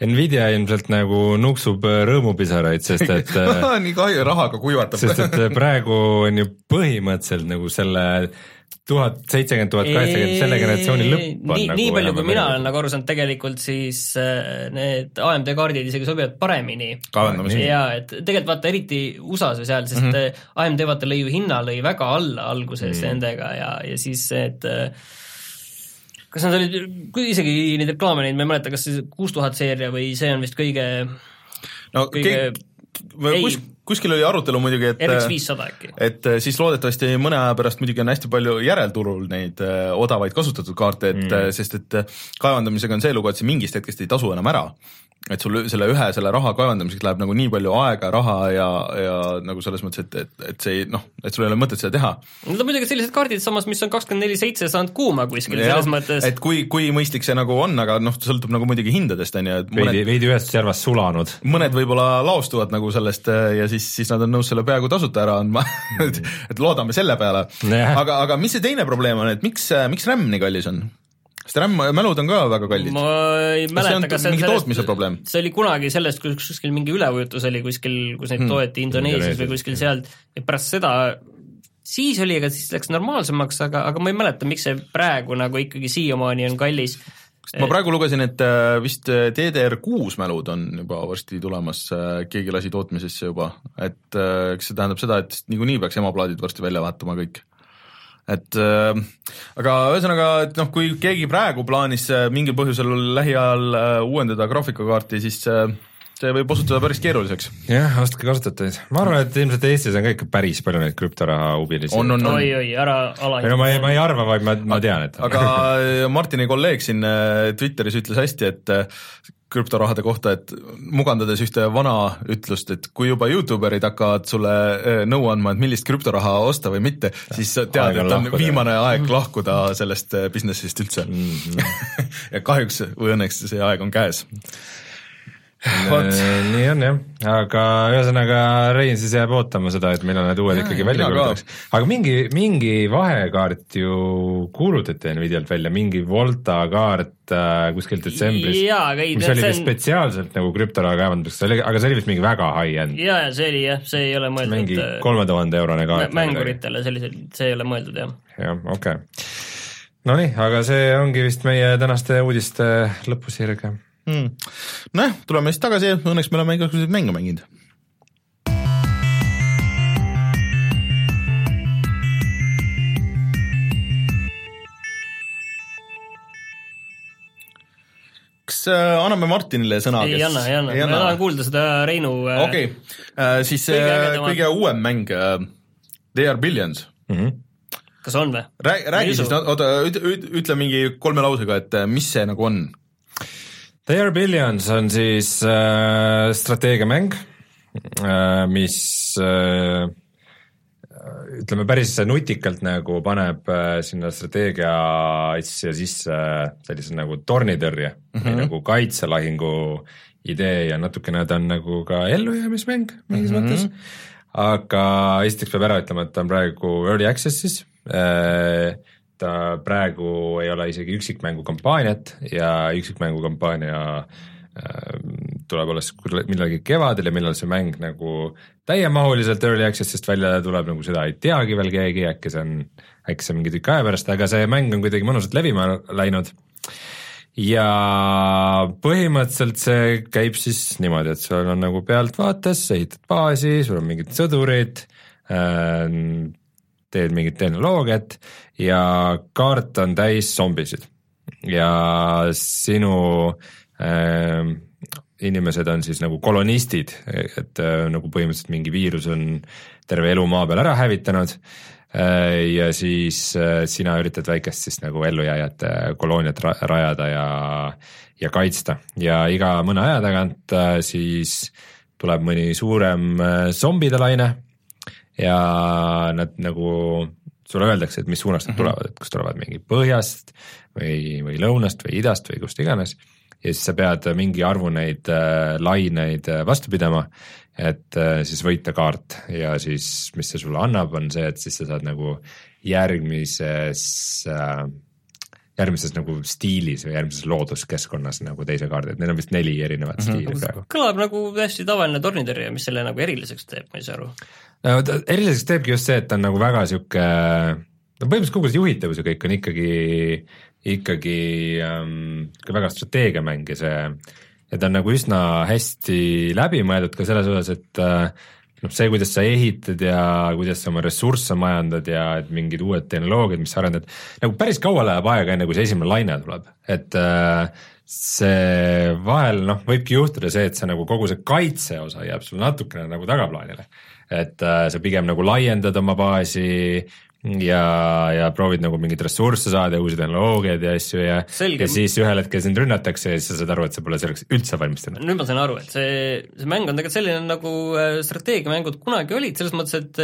Nvidia ilmselt nagu nuksub äh, rõõmupisaraid, sest et (laughs) äh, nii kahju, rahaga kuivatab. sest et äh, praegu on ju põhimõtteliselt nagu selle tuhat seitsekümmend, tuhat kaheksakümmend, selle generatsiooni lõpp on nii, nagu nii palju, kui mina olen nagu aru saanud, tegelikult siis need AMD kaardid isegi sobivad paremini. jaa, et tegelikult vaata eriti USA-s ja seal, sest mm -hmm. AMD vaata lõi ju hinna lõi väga alla alguses mm -hmm. nendega ja, ja siis et äh, kas nad olid, isegi neid reklaame näinud, ma ei mäleta, kas see kuus tuhat seeria või see on vist kõige no kõige kus, kuskil oli arutelu muidugi, et RX viissada äkki. et äh, siis loodetavasti mõne aja pärast muidugi on hästi palju järelturul neid äh, odavaid kasutatud kaarte, et mm. Äh, sest et kaevandamisega on see lugu, et see mingist hetkest ei tasu enam ära et sul selle ühe selle raha kaevandamiseks läheb nagu nii palju aega, raha ja, ja nagu selles mõttes, et, et, et see ei noh, et sul ei ole mõtet seda teha. On muidugi sellised kaardid samas, mis on kakskümmend neli seitse saanud kuuma kuskil, selles mõttes. et kui, kui mõistlik see nagu on, aga noh, sõltub nagu muidugi hindadest, on ju, et mõned, veidi, veidi ühest servast sulanud. mõned võib-olla laostuvad nagu sellest ja siis, siis nad on nõus selle peaaegu tasuta ära andma (laughs) et, et loodame selle peale. aga, aga mis see teine probleem on, et miks, miks RAM nii kallis on? Sest RAM-mälud on ka väga kallid. ma ei mäleta, kas see on mingi tootmise probleem? see oli kunagi sellest, kus kuskil mingi üleujutus oli kuskil, kus neid hmm. toeti Indoneesias või kuskil sealt ja pärast seda siis oli, aga siis läks normaalsemaks, aga, aga ma ei mäleta, miks see praegu nagu ikkagi siiamaani on kallis. ma praegu lugesin, et äh, vist äh, DDR6 mälud on juba varsti tulemas, äh, keegi lasi tootmisesse juba, et eks see tähendab seda, et niikuinii peaks emaplaadid varsti välja vahetama kõik et äh, aga ühesõnaga, et noh, kui keegi praegu plaanis äh, mingil põhjusel lähiajal äh, uuendada graafikakaarti, siis äh, see võib osutuda päris keeruliseks. jah, ostke kasutajaid, ma arvan, et ilmselt Eestis on ka ikka päris palju neid krüptoraha huvilisi. on, on, on. oi-oi, ära ei no alahinda ma ei, ma ei arva, vaid ma, ma tean, et aga Martini kolleeg siin äh, Twitteris ütles hästi, et krüptorahade kohta, et mugandades ühte vana ütlust, et kui juba Youtuberid hakkavad sulle nõu andma, et millist krüptoraha osta või mitte, siis sa tead, et on lahkuda. viimane aeg lahkuda sellest business'ist üldse mm. -hmm. ja kahjuks või õnneks see aeg on käes. Äh, nii on jah, aga ühesõnaga Rein siis jääb ootama seda, et millal need uued Jaa, ikkagi välja kuulutatakse. aga mingi, mingi vahekaart ju kuulutati Nvidialt välja, mingi Volta kaart äh, kuskil detsembris, mis oli vist on, spetsiaalselt nagu krüptoraha kaevandamiseks, see oli, aga see oli vist mingi väga high-end, jaa, ja see oli jah, see ei ole mõeldud mingi äh, kolme tuhande eurone kaart. mänguritele sellisel, see ei ole mõeldud jah. jah, okei okay.. Nonii, aga see ongi vist meie tänaste uudiste lõpusirge mm.. nojah, tuleme siis tagasi, õnneks me oleme igasuguseid mänge mänginud. kas äh, anname Martinile sõna? ei anna, ei anna, ma tahan kuulda seda Reinu äh, okei okay., siis Kõige kõige, ägedamad- kõige uuem mäng äh, They are billions. mm. -hmm. kas on või? räägi, siis, oota, ütle mingi kolme lausega, et äh, mis see nagu on They are billions on siis äh, strateegiamäng äh,, mis äh, ütleme päris nutikalt nagu paneb äh, sinna strateegia asja sisse sellise nagu tornitõrje mm -hmm. või nagu kaitselahingu idee ja natukene ta on nagu ka ellujäämismäng mingis mm -hmm. mõttes. aga esiteks peab ära ütlema, et ta on praegu early access'is äh, praegu ei ole isegi üksikmängu kampaaniat ja üksikmängu kampaania äh, tuleb alles millalgi kevadel ja millal see mäng nagu täiemahuliselt early access'ist välja tuleb, nagu seda ei teagi veel keegi, äkki see on, äkki see on mingi tükk aja pärast, aga see mäng on kuidagi mõnusalt levima läinud. Ja põhimõtteliselt see käib siis niimoodi, et sul on nagu pealtvaates, sa ehitad baasi, sul on mingid sõdurid äh,, teed mingit tehnoloogiat ja kaart on täis zombisid. Ja sinu äh, inimesed on siis nagu kolonistid, et äh, nagu põhimõtteliselt mingi viirus on terve elu maa peal ära hävitanud. Äh, ja siis äh, sina üritad väikest siis nagu ellujääjate kolooniat ra rajada ja, ja kaitsta. Ja iga mõne aja tagant äh, siis tuleb mõni suurem äh, zombide laine. Ja nad nagu, sulle öeldakse, et mis suunast nad tulevad, et kas tulevad mingi põhjast või, või lõunast või idast või kust iganes. ja siis sa pead mingi arvu neid äh, laineid äh, vastu pidama, et äh, siis võita kaart ja siis, mis see sulle annab, on see, et siis sa saad nagu järgmises äh, järgmises nagu stiilis või järgmises looduskeskkonnas nagu teise kaardi, et neil on vist neli erinevat mm -hmm. stiili praegu. kõlab nagu täiesti tavaline tornitõrje, mis selle nagu eriliseks teeb, ma ei saa aru. no ta eriliseks teebki just see, et ta on nagu väga sihuke, no põhimõtteliselt kogu see juhitavus ja kõik on ikkagi, ikkagi ähm, väga strateegiamäng ja see, ja ta on nagu üsna hästi läbimõeldud ka selles osas, et äh, noh, see, kuidas sa ehitad ja kuidas sa oma ressursse majandad ja et mingid uued tehnoloogiad, mis sa arendad, nagu päris kaua läheb aega, enne kui see esimene laine tuleb, et äh, see vahel noh, võibki juhtuda see, et see nagu kogu see kaitse osa jääb sul natukene nagu tagaplaanile. et äh, sa pigem nagu laiendad oma baasi ja, ja proovid nagu mingeid ressursse saada ja uusi tehnoloogiaid ja asju ja ja siis ühel hetkel sind rünnatakse ja siis sa saad aru, et sa pole selleks üldse valmistunud. nüüd ma sain aru, et see, see mäng on tegelikult selline nagu äh, strateegiamängud kunagi olid, selles mõttes, et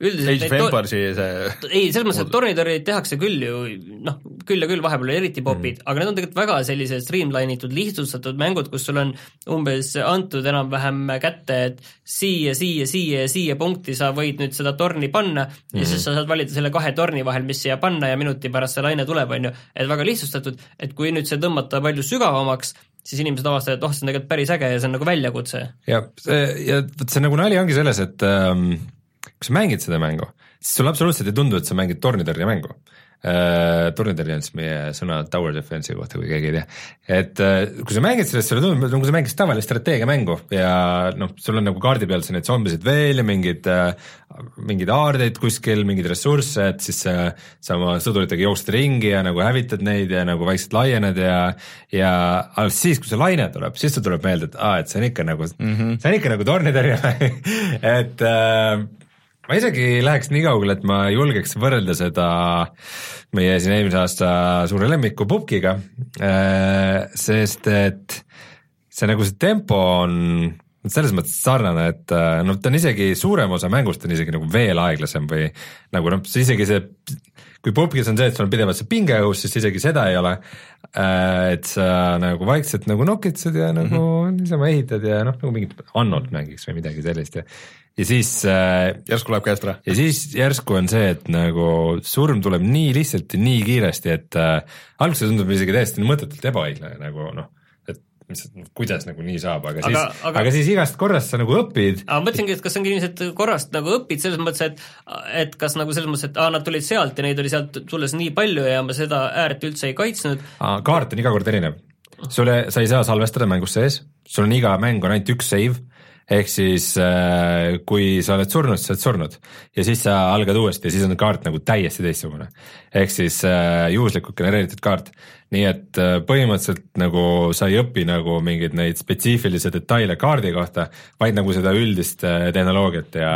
üldiselt Age of Empires'i see ei, selles mõttes, et tornitõrjeid tehakse küll ju noh, küll ja küll vahepeal eriti popid mm, aga need on tegelikult väga sellised streamline itud, lihtsustatud mängud, kus sul on umbes antud enam-vähem kätte, et siia, siia, siia ja siia punkti sa võid nüüd seda torni panna mm ja siis sa saad valida selle kahe torni vahel, mis siia panna ja minuti pärast see laine tuleb, on ju, et väga lihtsustatud, et kui nüüd see tõmmata palju sügavamaks, siis inimesed avastavad, et oh, see on tegelikult päris äge ja see on nagu väljakutse. Ja see, ja vot see nagu nali ongi selles, et ähm, kui sa mängid seda mängu, siis sulle absoluutselt ei tundu, et sa mängid tornitõrjemängu äh,. tornitõrje on siis meie sõna tower defense'i kohta, kui keegi ei tea. et äh, kui sa mängid sellest, sulle tundub, nagu sa mängiks tavalist strateegiamängu ja noh, sul on nagu kaardi peal siin neid zombisid veel ja mingid äh,, mingeid aardeid kuskil, mingeid ressursse, et siis äh, sa oma sõduritega jooksed ringi ja nagu hävitad neid ja nagu vaikselt laiened ja ja alles siis, kui see laine tuleb, siis sul tuleb meelde, et aa, et see on ikka nagu mm, -hmm. see on ikka nagu tornitõrjemäng (laughs) et äh, ma isegi läheks nii kaugele, et ma julgeks võrrelda seda meie siin eelmise aasta suure lemmiku Pupkiga, sest et see nagu see tempo on selles mõttes sarnane, et noh, ta on isegi suurem osa mängust on isegi nagu veel aeglasem või nagu noh, isegi see, kui Pupkis on see, et sul on pidevalt see pinge õhus, siis isegi seda ei ole. et sa nagu vaikselt nagu nokitsed ja nagu mm -hmm. niisama ehitad ja noh, nagu mingit Annolt mängiks või midagi sellist ja ja siis äh, järsku läheb käest ära. ja siis järsku on see, et nagu surm tuleb nii lihtsalt ja nii kiiresti, et äh, alguses tundub isegi täiesti mõttetult ebaõiglane nagu noh, et mis, kuidas nagu nii saab, aga, aga siis, aga, aga siis igast korrast sa nagu õpid. aga ma mõtlesingi, et kas ongi et korrast nagu õpid selles mõttes, et et kas nagu selles mõttes, et aa, nad tulid sealt ja neid oli sealt tulles nii palju ja ma seda ääret üldse ei kaitsnud. kaart on iga kord erinev. sulle, sa ei saa salvestada mängus sees, sul on iga mäng on ainult üks save ehk siis äh, kui sa oled surnud, sa oled surnud ja siis sa algad uuesti ja siis on kaart nagu täiesti teistsugune. ehk siis äh, juhuslikult genereeritud kaart, nii et äh, põhimõtteliselt nagu sa ei õpi nagu mingeid neid spetsiifilisi detaile kaardi kohta, vaid nagu seda üldist tehnoloogiat ja,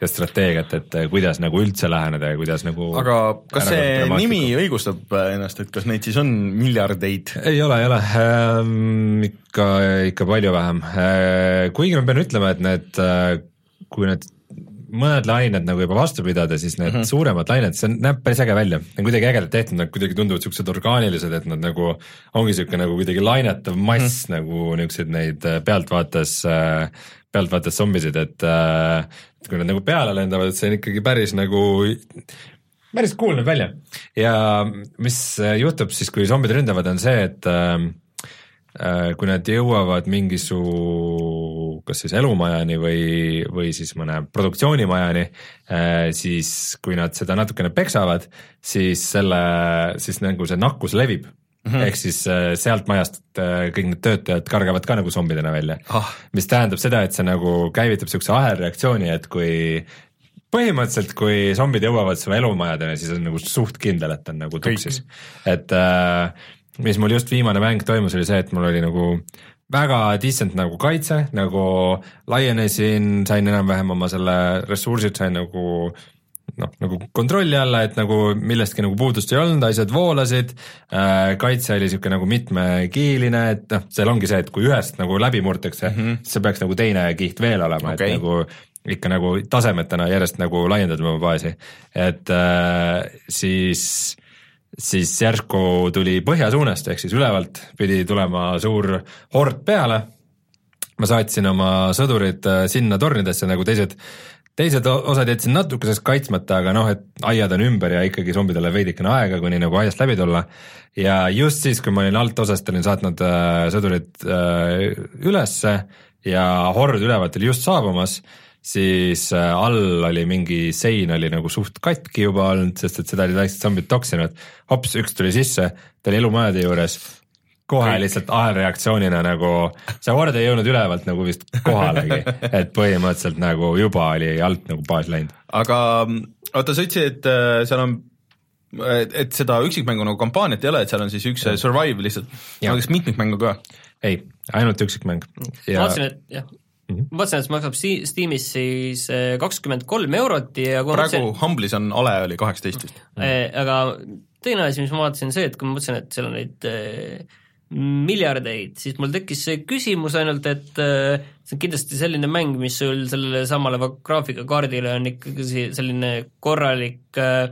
ja strateegiat, et kuidas nagu üldse läheneda ja kuidas nagu aga kas see nimi õigustab ennast, et kas neid siis on miljardeid? ei ole, ei ole. Ähm,, ikka, ikka palju vähem. Äh,, kuigi ma pean ütlema, et need, äh, kui need mõned lained nagu juba vastu pidada, siis need mm -hmm. suuremad lained, see näeb päris äge välja, on kuidagi ägedalt tehtud, nad kuidagi tunduvad siuksed orgaanilised, et nad nagu ongi siuke nagu kuidagi lainetav mass mm -hmm. nagu niisuguseid neid äh, pealtvaates, äh, pealtvaates zombisid, et et kui nad nagu peale lendavad, et see on ikkagi päris nagu päris cool näeb välja ja mis juhtub siis, kui zombid ründavad, on see, et äh, Äh, kui nad jõuavad mingisu kas siis elumajani või, või siis mõne produktsioonimajani, äh, siis kui nad seda natukene peksavad, siis selle, siis nagu see nakkus levib mm -hmm. ehk siis äh, sealt majast kõik need töötajad kargavad ka nagu zombidena välja oh.. mis tähendab seda, et see nagu käivitab niisuguse ahelreaktsiooni, et kui põhimõtteliselt, kui zombid jõuavad su elumajadeni, siis on nagu suht kindel, et on nagu tuksis. et äh, mis mul just viimane mäng toimus, oli see, et mul oli nagu väga decent nagu kaitse, nagu laienesin, sain enam-vähem oma selle ressursid, sain nagu noh, nagu kontrolli alla, et nagu millestki nagu puudust ei olnud, asjad voolasid äh,, kaitse oli niisugune nagu mitmekihiline, et noh, seal ongi see, et kui ühest nagu läbi murtakse mm, -hmm. siis peaks nagu teine kiht veel olema okay., et nagu ikka nagu tasemetena järjest nagu laiendada oma baasi, et äh, siis siis järsku tuli põhjasuunast, ehk siis ülevalt pidi tulema suur hord peale. ma saatsin oma sõdurid äh, sinna tornidesse nagu teised, teised osad jätsin natukeseks kaitsmata, aga noh, et aiad on ümber ja ikkagi zombidele veidikene aega, kuni nagu aiast läbi tulla. ja just siis, kui ma olin altosast, olin saatnud äh, sõdurid äh, ülesse ja hord ülevalt oli just saabumas siis äh, all oli mingi sein oli nagu suht katki juba olnud, sest et seda olid väiksed zombid toksinud. hops, üks tuli sisse, ta oli elumajade juures, kohe Kõik. lihtsalt ahelreaktsioonina nagu, see hord ei jõudnud ülevalt nagu vist kohalegi, (laughs) et põhimõtteliselt nagu juba oli alt nagu baas läinud. aga oota, sa ütlesid, et äh, seal on et seda üksikmängu nagu kampaaniat ei ole, et seal on siis üks survive lihtsalt, aga kas mitmikmängu ka? ei, ainult üksikmäng. ma vaatasin, et jah mm. -hmm. ma vaatasin, et see maksab Steamis siis eh, kakskümmend kolm eurot ja praegu mõtlesin, Humble'is on ale oli kaheksateist vist mm. -hmm. aga teine asi, mis ma vaatasin, see, et kui ma mõtlesin, et seal on neid äh, miljardeid, siis mul tekkis see küsimus ainult, et see on kindlasti selline mäng, mis sul sellele samale graafikakaardile on ikkagi selline korralik äh,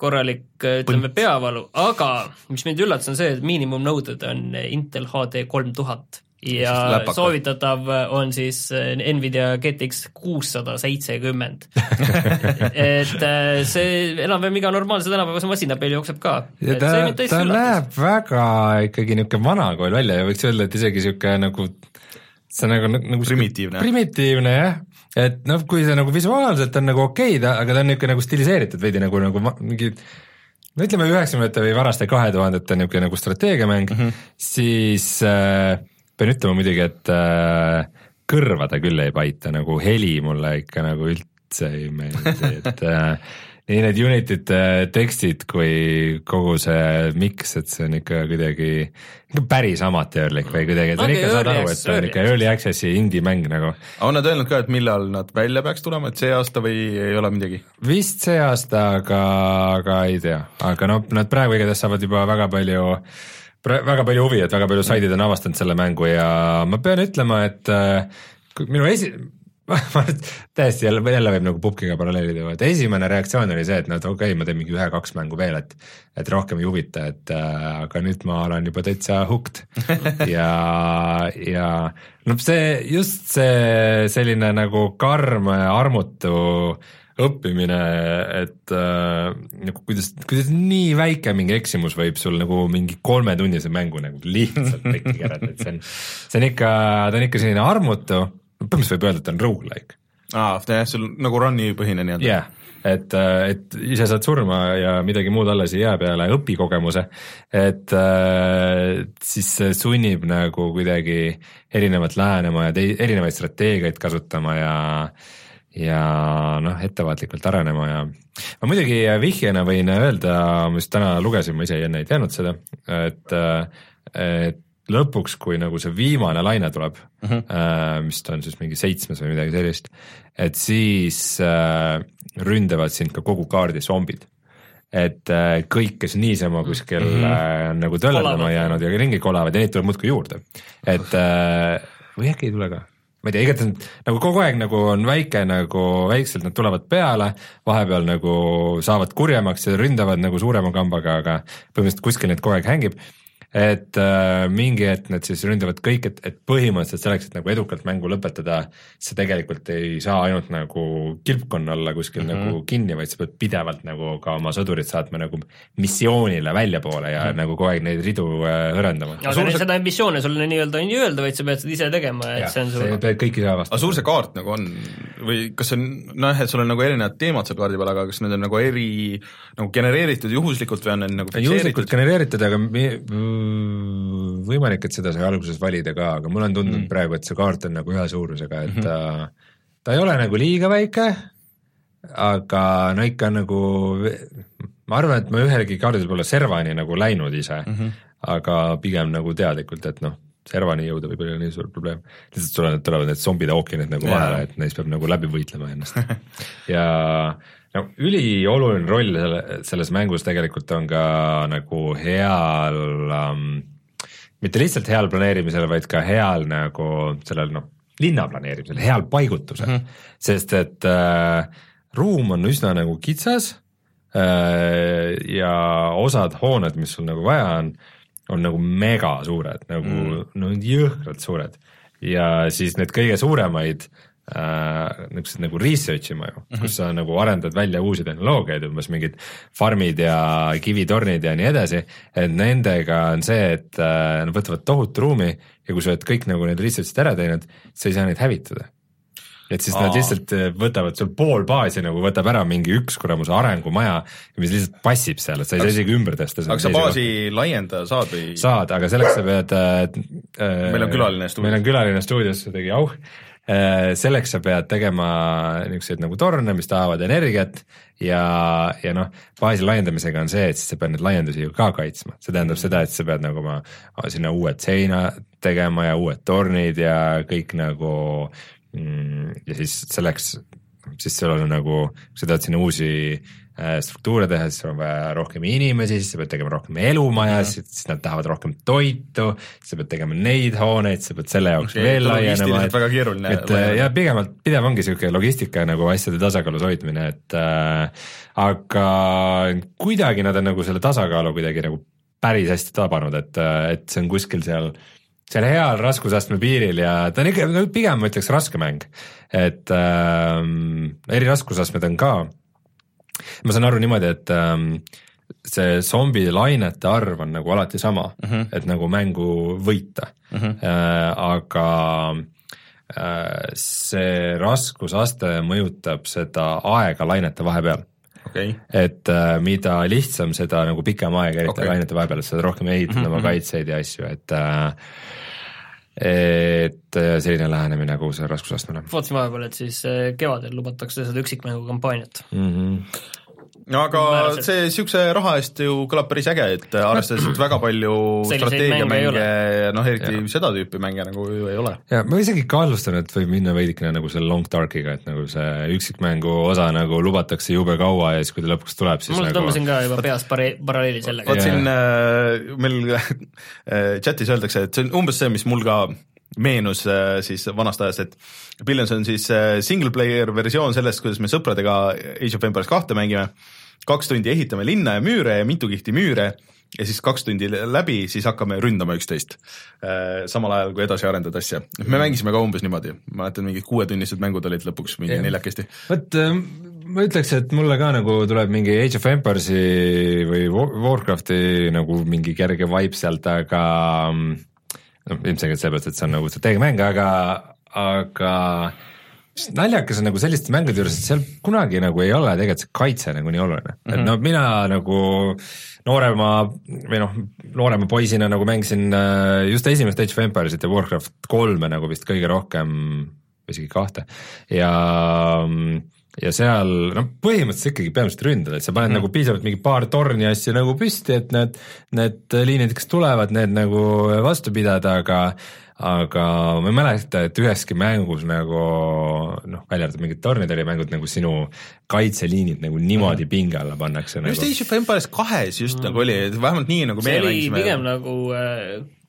korralik, ütleme, peavalu, aga mis mind üllatas, on see, et miinimumnõuded on Intel HD kolm tuhat ja soovitatav on siis äh, Nvidia GTX kuussada seitsekümmend. (laughs) et äh, see enam-vähem iga normaalse tänapäevase masina peal jookseb ka. ja ta, ta, ta näeb väga ikkagi niisugune vanakool välja ja võiks öelda, et isegi niisugune nagu see nagu, nagu primitiivne. primitiivne jah, et noh, kui see nagu visuaalselt on nagu okei okay,, aga ta on niisugune nagu stiliseeritud veidi nagu, nagu mingi no ütleme, üheksakümnendate või varaste kahe tuhandete niisugune nagu strateegiamäng mm, -hmm. siis äh, pean ütlema muidugi, et äh, kõrva ta küll ei paita, nagu heli mulle ikka nagu üldse ei meeldi, et äh, (laughs) nii need Unity'd tekstid kui kogu see miks, et see on ikka kuidagi, ikka päris amatöörlik või kuidagi, et okay, ikka saad aru, et see on ikka early access'i indie mäng nagu. on nad öelnud ka, et millal nad välja peaks tulema, et see aasta või ei ole midagi? vist see aasta, aga, aga ei tea, aga noh, nad praegu igatahes saavad juba väga palju väga palju huvi, et väga palju saidid on avastanud selle mängu ja ma pean ütlema, et äh, minu esi-, (laughs) täiesti jälle, jälle võib nagu pubkiga paralleeli tuua, et esimene reaktsioon oli see, et et okei okay,, ma teen mingi ühe-kaks mängu veel, et et rohkem ei huvita, et äh, aga nüüd ma olen juba täitsa hooked. (laughs) Ja, ja noh, see just see selline nagu karm armutu õppimine, et äh, nagu kuidas, kuidas nii väike mingi eksimus võib sul nagu mingi kolmetunnise mängu nagu lihtsalt pekki kerada, et see on, see on ikka, ta on ikka selline armutu põhimõtteliselt võib öelda, et ta on rogu-like. aa, jah, sul nagu run'i põhine nii-öelda. jah yeah., et, et ise saad surma ja midagi muud alles ei jää peale õpikogemuse, et siis see sunnib nagu kuidagi erinevalt lähenema ja tei-, erinevaid strateegiaid kasutama ja ja noh, ettevaatlikult arenema ja ma muidugi vihjena võin öelda, ma just täna lugesin, ma ise enne ei teadnud seda, et, et lõpuks, kui nagu see viimane laine tuleb mm, -hmm. äh, mis ta on siis mingi seitsmes või midagi sellist, et siis äh, ründavad sind ka kogu kaardi zombid. et äh, kõik, kes niisama kuskil mm -hmm. äh, nagu töllerdama jäänud ja ringi kolavad ja neid tuleb muudkui juurde, et äh, või äkki ei tule ka ma ei tea, igatahes nagu kogu aeg nagu on väike nagu, väikselt nad tulevad peale, vahepeal nagu saavad kurjemaks ja ründavad nagu suurema kambaga, aga põhimõtteliselt kuskil neid kogu aeg hängib et äh, mingi hetk nad siis ründavad kõik, et, et põhimõtteliselt selleks, et nagu edukalt mängu lõpetada, sa tegelikult ei saa ainult nagu kilpkonna alla kuskil mm -hmm. nagu kinni, vaid sa pead pidevalt nagu ka oma sõdurid saatma nagu missioonile väljapoole ja mm -hmm. nagu kogu aeg neid ridu äh, hõrendama. aga Suur... seda missioone sulle nii-öelda ei öelda, vaid sa pead seda ise tegema, et ja, see on sul pead kõiki ise avastama. aga suur see kaart nagu on või kas see on, nojah, et sul on nagu erinevad teemad seal kaardi peal, aga kas need on nagu eri, nagu genereeritud juhuslikult või on need nagu fikseeritud? juhuslikult genereeritud, aga mi, võimalik, et seda sai alguses valida ka, aga mulle on tundunud mm. praegu, et see kaart on nagu ühe suurusega, et -hmm. ta, ta ei ole nagu liiga väike, aga no ikka nagu, ma arvan, et ma ühelgi kaardil pole servani nagu läinud ise mm, -hmm. aga pigem nagu teadlikult, et noh, servani jõuda võib olla nii suur probleem. lihtsalt tulevad, tulevad need zombide ookeanid nagu vahele, et neist peab nagu läbi võitlema ennast (laughs) ja no ülioluline roll selle, selles mängus tegelikult on ka nagu heal um, mitte lihtsalt heal planeerimisel, vaid ka heal nagu sellel noh, linna planeerimisel, heal paigutusel mm, -hmm. sest et äh, ruum on üsna nagu kitsas äh, ja osad hooned, mis sul nagu vaja on, on nagu mega suured, nagu mm -hmm. no jõhkralt suured ja siis need kõige suuremaid äh, niisugused nagu research ima ju mm, -hmm. kus sa nagu arendad välja uusi tehnoloogiaid, umbes mingid farmid ja kivitornid ja nii edasi, et nendega on see, et äh, nad võtavad tohutu ruumi ja kui sa oled kõik nagu need research'id ära teinud, sa ei saa neid hävitada et siis Aa. nad lihtsalt äh, võtavad sul pool baasi nagu võtab ära mingi üks kuramuse arengumaja, mis lihtsalt passib seal, et sa ei saa isegi ümber tõsta. aga sa baasi kohta. laiendada saad või? saad, aga selleks sa pead äh, meil on külaline stuudios. meil on külaline stuudios, tegi auh Äh, selleks sa pead tegema niisuguseid nagu torne, mis tahavad energiat ja, ja noh, baasi laiendamisega on see, et siis sa pead neid laiendusi ju ka kaitsma, see tähendab seda, et sa pead nagu oma sinna uued seinad tegema ja uued tornid ja kõik nagu mm, ja siis selleks, siis sul on nagu, sa tahad sinna uusi Äh, struktuure teha, siis sul on vaja rohkem inimesi, siis sa pead tegema rohkem elumajasid, siis nad tahavad rohkem toitu, siis sa pead tegema neid hooneid, sa pead selle jaoks okay, veel laienema, et väga keeruline et äh, ja pigemalt, pidev ongi niisugune logistika nagu asjade tasakaalus hoidmine, et äh, aga kuidagi nad on nagu selle tasakaalu kuidagi nagu päris hästi tabanud, et, äh, et see on kuskil seal seal heal raskusastme piiril ja ta on ikka, pigem ma ütleks raske mäng, et ähm, eri raskusastmed on ka ma saan aru niimoodi, et ähm, see zombi lainete arv on nagu alati sama mm, -hmm. et nagu mängu võita mm, -hmm. äh, aga äh, see raskusaste mõjutab seda aega lainete vahepeal okay. et äh, mida lihtsam, seda nagu pikem aeg, eriti okay. lainete vahepeal, sa rohkem ehitad mm -hmm. oma kaitseid ja asju, et äh, et äh, selline lähenemine kogu sellele raskusastmele vaatasin vahepeal, et siis äh, kevadel lubatakse seda üksikmängu kampaaniat. mm. -hmm. No aga Määraselt. see niisuguse raha eest ju kõlab päris äge, et arvestades, et väga palju (clears throat) strateegiamänge noh eriti seda tüüpi mänge nagu ju ei ole. ja ma isegi kahtlustan, et võib minna veidikene nagu selle long dark'iga, et nagu see üksikmängu osa nagu lubatakse jube kaua ja siis, kui ta lõpuks tuleb, siis mul nagu tõmbasin ka juba peas paralleeli sellega vot siin äh, meil (laughs) äh, chatis öeldakse, et see on umbes see, mis mul ka meenus äh, siis vanast ajast, et Billions on siis äh, single player versioon sellest, kuidas me sõpradega Age of Empires kahte mängime, kaks tundi ehitame linna ja müüre ja mitu kihti müüre ja siis kaks tundi läbi, siis hakkame ründama üksteist. samal ajal, kui edasi arendada asja. me mängisime ka umbes niimoodi, ma mäletan, mingid kuuetunnised mängud olid lõpuks mingi neljakesti. vot äh, ma ütleks, et mulle ka nagu tuleb mingi Age of Empires'i või Wa- Warcrafti nagu mingi kerge vibe sealt, aga mm, ilmselgelt sellepärast, et see on nagu strateegiamäng, aga, aga naljakas on nagu selliste mängude juures, et seal kunagi nagu ei ole tegelikult see kaitse nagu nii oluline mm, -hmm. et no mina nagu noorema või noh, noorema poisina nagu mängisin äh, just esimest Age of Empires'it ja Warcraft kolme nagu vist kõige rohkem, isegi kahte ja ja seal noh, põhimõtteliselt ikkagi peamiselt ründad, et sa paned mm. nagu piisavalt mingi paar torni asju nagu püsti, et need, need liinid, kes tulevad, need nagu vastu pidada, aga aga ma ei mäleta, et üheski mängus nagu noh, välja arvatud mingid tornidele mängud nagu sinu kaitseliinid nagu niimoodi pinge alla pannakse just nagu. Age of Empires kahes just mm. nagu oli, vähemalt nii nagu see meie oli mängisime. pigem nagu äh,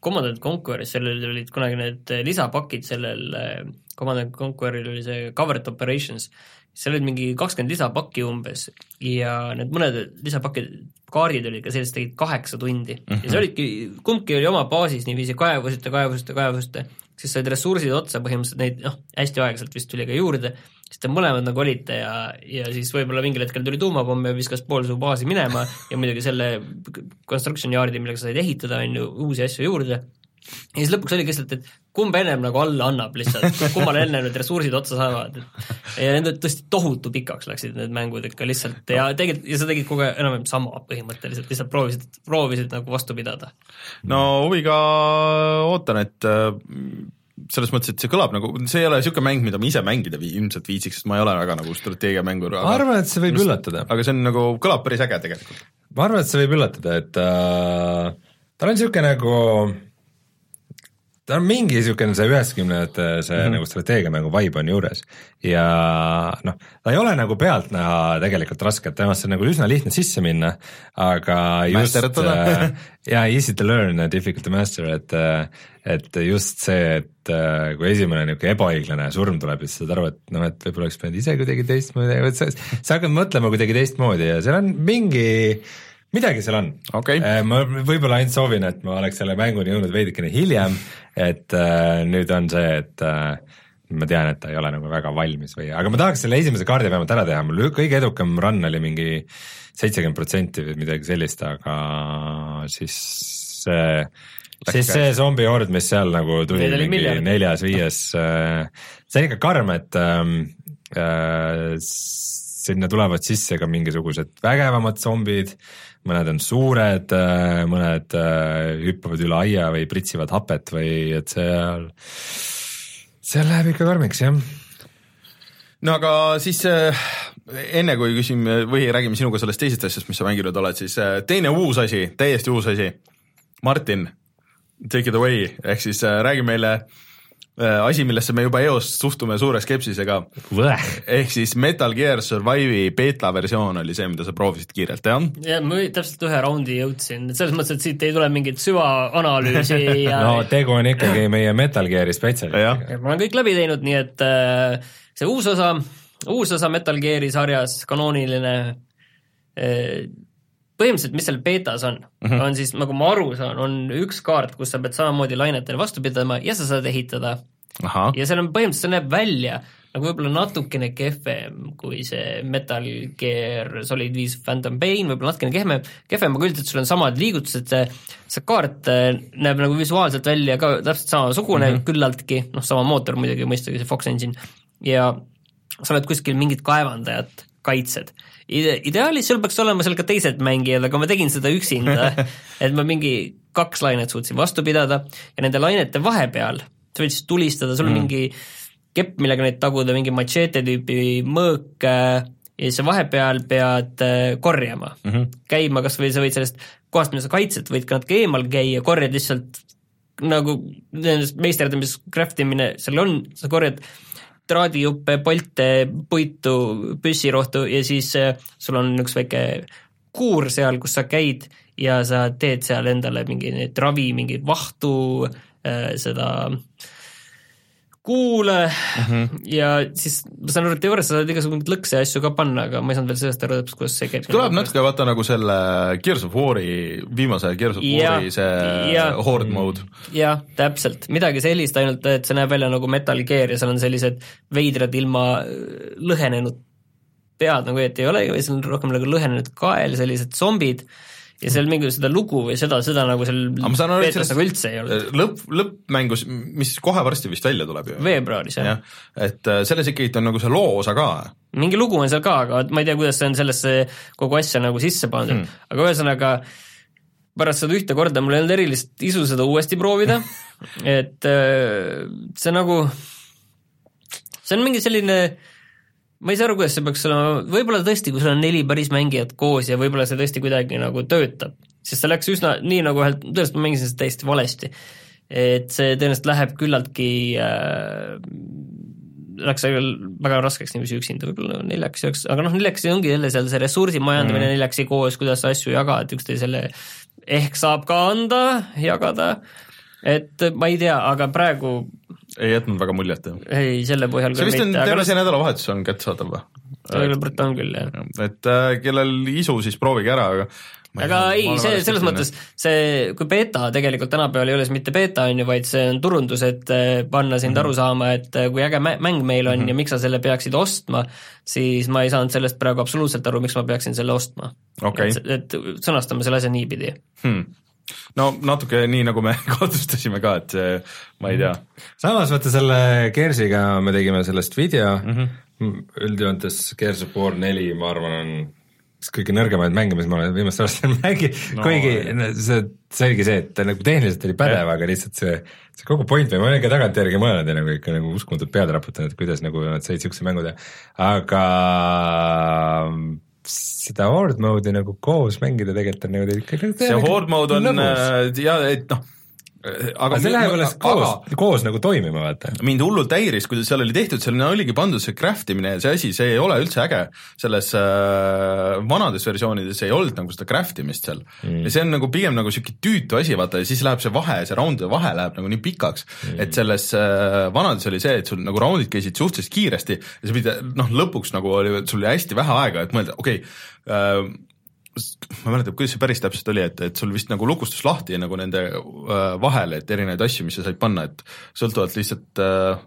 Commandant Conqueris, sellel olid kunagi need äh, lisapakid sellel äh, Commandant Conqueril oli see Covered Operations, seal olid mingi kakskümmend lisapakki umbes ja need mõned lisapakid, kaardid olid ka sellised, tegid kaheksa tundi. mm -hmm. ja see olidki, kumbki oli oma baasis niiviisi kaevusite, kaevusite, kaevusite, siis said ressursid otsa põhimõtteliselt neid noh, hästi aeglaselt vist tuli ka juurde, siis te mõlemad nagu olite ja, ja siis võib-olla mingil hetkel tuli tuumapomm ja viskas pool su baasi minema ja muidugi selle construction yard'i, millega sa said ehitada, on ju, uusi asju juurde ja siis lõpuks oligi lihtsalt, et kumb ennem nagu alla annab lihtsalt, kummale enne need ressursid otsa saavad, et ja need tõesti tohutu pikaks läksid need mängud ikka lihtsalt ja tegelikult, ja sa tegid kogu aeg enam-vähem sama põhimõtteliselt, lihtsalt proovisid, proovisid nagu vastu pidada. no huviga ootan, et äh, selles mõttes, et see kõlab nagu, see ei ole niisugune mäng, mida ma ise mängida vii, ilmselt viitsiks, sest ma ei ole väga nagu strateegiamängur, ma aga arvan, et see võib üllatada. aga see on nagu, kõlab päris äge tegelikult. ma arvan, et see võib üllatada, et äh, tal on niisugune nagu ta on mingi niisugune see üheksakümnendate see mm -hmm. nagu strateegiamängu vibe on juures ja noh, ta ei ole nagu pealtnäha tegelikult raske, et temasse on nagu üsna lihtne sisse minna, aga just Masterdada. äh, ja easy to learn ja difficult to master, et et just see, et äh, kui esimene niisugune ebaõiglane surm tuleb ja siis saad aru, et noh, et võib-olla oleks pidanud ise kuidagi teistmoodi, et sa, sa hakkad mõtlema kuidagi teistmoodi ja seal on mingi midagi seal on Okei. Äh, ma võib-olla ainult soovin, et ma oleks selle mänguni jõudnud veidikene hiljem, et äh, nüüd on see, et äh, ma tean, et ta ei ole nagu väga valmis või, aga ma tahaks selle esimese kaardi vähemalt ära teha, mul kõige edukam run oli mingi seitsekümmend protsenti või midagi sellist, aga siis see siis see zombihord, mis seal nagu tuli oli mingi miljard. neljas-viies, see on ikka karm, et ähm, äh, sinna tulevad sisse ka mingisugused vägevamad zombid, mõned on suured, mõned äh, hüppavad üle aia või pritsivad hapet või et seal, seal läheb ikka karmiks jah. no aga siis äh, enne kui küsime või räägime sinuga sellest teisest asjast, mis sa mänginud oled, siis äh, teine uus asi, täiesti uus asi. Martin, take it away, ehk siis äh, räägi meile äh, asi, millesse me juba eos suhtume suure skepsisega. ehk siis Metal Gear Survive'i beeta versioon oli see, mida sa proovisid kiirelt, jah? ja ma täpselt ühe raundi jõudsin, selles mõttes, et siit ei tule mingit süvaanalüüsi (laughs) ja no tegu on ikkagi meie Metal Gear'i spetsialistiga. ja ma olen kõik läbi teinud, nii et äh, see uus osa, uus osa Metal Gear'i sarjas, kanooniline äh,, põhimõtteliselt, mis seal beetas on mm, -hmm. on siis, nagu ma aru saan, on üks kaart, kus sa pead samamoodi lainetele vastu pidama ja sa saad ehitada ja seal on põhimõtteliselt, see näeb välja nagu võib-olla natukene kehvem kui see Metal Gear Solid viis Phantom Pain, võib-olla natukene kehvem, kehvem, aga üldiselt sul on samad liigutused, see, see kaart äh, näeb nagu visuaalselt välja ka täpselt samasugune mm -hmm. küllaltki, noh, sama mootor muidugi mõistagi, see Fox Engine, ja sa oled kuskil mingit kaevandajat kaitsed. Ide-, ideaalis sul peaks olema seal ka teised mängijad, aga ma tegin seda üksinda (laughs) et ma mingi kaks lainet suutsin vastu pidada ja nende lainete vahepeal sa võid siis tulistada, sul on mm. mingi kepp, millega neid taguda, mingi machete tüüpi mõõk äh, ja siis sa vahepeal pead äh, korjama mm, -hmm. käima kas või sa võid sellest kohast, mida sa kaitsed, võid ka natuke eemal käia, korjad lihtsalt nagu meisterdamis craft imine seal on, sa korjad traadijuppe, polte, puitu, püssirohtu ja siis äh, sul on üks väike kuur seal, kus sa käid ja sa teed seal endale mingi neid ravi, mingeid vahtu, äh, seda kuule mm -hmm. ja siis ma saan aru, et teoorias sa saad igasuguseid lõkse ja asju ka panna, aga ma ei saanud veel sellest aru täpselt, kuidas see käib. kõlab natuke vaata nagu selle Gears of War'i, viimase Gears of War'i see ja, horde mode. jah, täpselt, midagi sellist, ainult et see näeb välja nagu Metal Gear ja seal on sellised veidrad ilma lõhenenud pead nagu õieti ei vaid seal on rohkem nagu lõhenenud kael, sellised zombid ja seal mingi seda lugu või seda, seda nagu seal beetas nagu üldse ei olnud. lõpp, lõppmängus, mis kohe varsti vist välja tuleb ju. veebruaris, jah ja,. et äh, selles ikkagi on nagu see loo osa ka. mingi lugu on seal ka, aga ma ei tea, kuidas see on sellesse kogu asja nagu sisse pandud hmm., aga ühesõnaga pärast seda ühte korda mul ei olnud erilist isu seda uuesti proovida (laughs) et äh, see nagu, see on mingi selline ma ei saa aru, kuidas see peaks olema, võib-olla tõesti, kui sul on neli päris mängijat koos ja võib-olla see tõesti kuidagi nagu töötab, sest see läks üsna nii nagu ühelt, tõenäoliselt ma mängisin seda täiesti valesti. et see tõenäoliselt läheb küllaltki äh, läks väga raskeks niiviisi üksinda, võib-olla neljakesi oleks, aga noh, neljakesi ongi jälle seal see ressursi majandamine mm. neljakesi koos, kuidas asju jagad üksteisele, ehk saab ka anda, jagada, et ma ei tea, aga praegu ei jätnud väga muljet, jah? ei, selle põhjal see vist on terve see nädalavahetus on kättesaadav või? tegelikult on küll, jah. et äh, kellel isu, siis proovige ära, aga aga ei, see selles mõttes, see, kui beeta tegelikult tänapäeval ei ole see mitte beeta, on ju, vaid see on turundus, et äh, panna sind mm -hmm. aru saama, et äh, kui äge mäng meil on mm -hmm. ja miks sa selle peaksid ostma, siis ma ei saanud sellest praegu absoluutselt aru, miks ma peaksin selle ostma okay.. et, et sõnastame selle asja niipidi hmm no natuke nii, nagu me (laughs) kahtlustasime ka, et see, ma ei tea. samas vaata selle Gearsiga me tegime sellest video mm -hmm. üldjoontes Gears of War neli, ma arvan, on üks kõige nõrgemaid mänge, mis ma olen viimastel aastatel (laughs) mänginud no,, kuigi see, see oligi see, et ta nagu tehniliselt oli pädev, aga lihtsalt see, see kogu point või ma olen ka tagantjärgi mõelnud ja nagu ikka nagu uskumatult pead raputanud, kuidas nagu nad said siukse mängu teha, aga seda horde mode'i nagu koos mängida tegelikult on nagu ikka see horde mode on äh, ja et noh aga see läheb alles koos, koos nagu toimima, vaata. mind hullult häiris, kuidas seal oli tehtud, seal oligi pandud see craft imine ja see asi, see ei ole üldse äge. selles äh, vanades versioonides ei olnud nagu seda craft imist seal mm. ja see on nagu pigem nagu sihuke tüütu asi, vaata ja siis läheb see vahe, see roundide vahe läheb nagu nii pikaks mm., et selles äh, vanades oli see, et sul nagu roundid käisid suhteliselt kiiresti ja sa pidid noh, lõpuks nagu oli, sul oli hästi vähe aega, et mõelda, okei okay, äh,, ma ei mäleta, kuidas see päris täpselt oli, et, et sul vist nagu lukustus lahti nagu nende äh, vahele, et erinevaid asju, mis sa said panna, et sõltuvalt lihtsalt äh,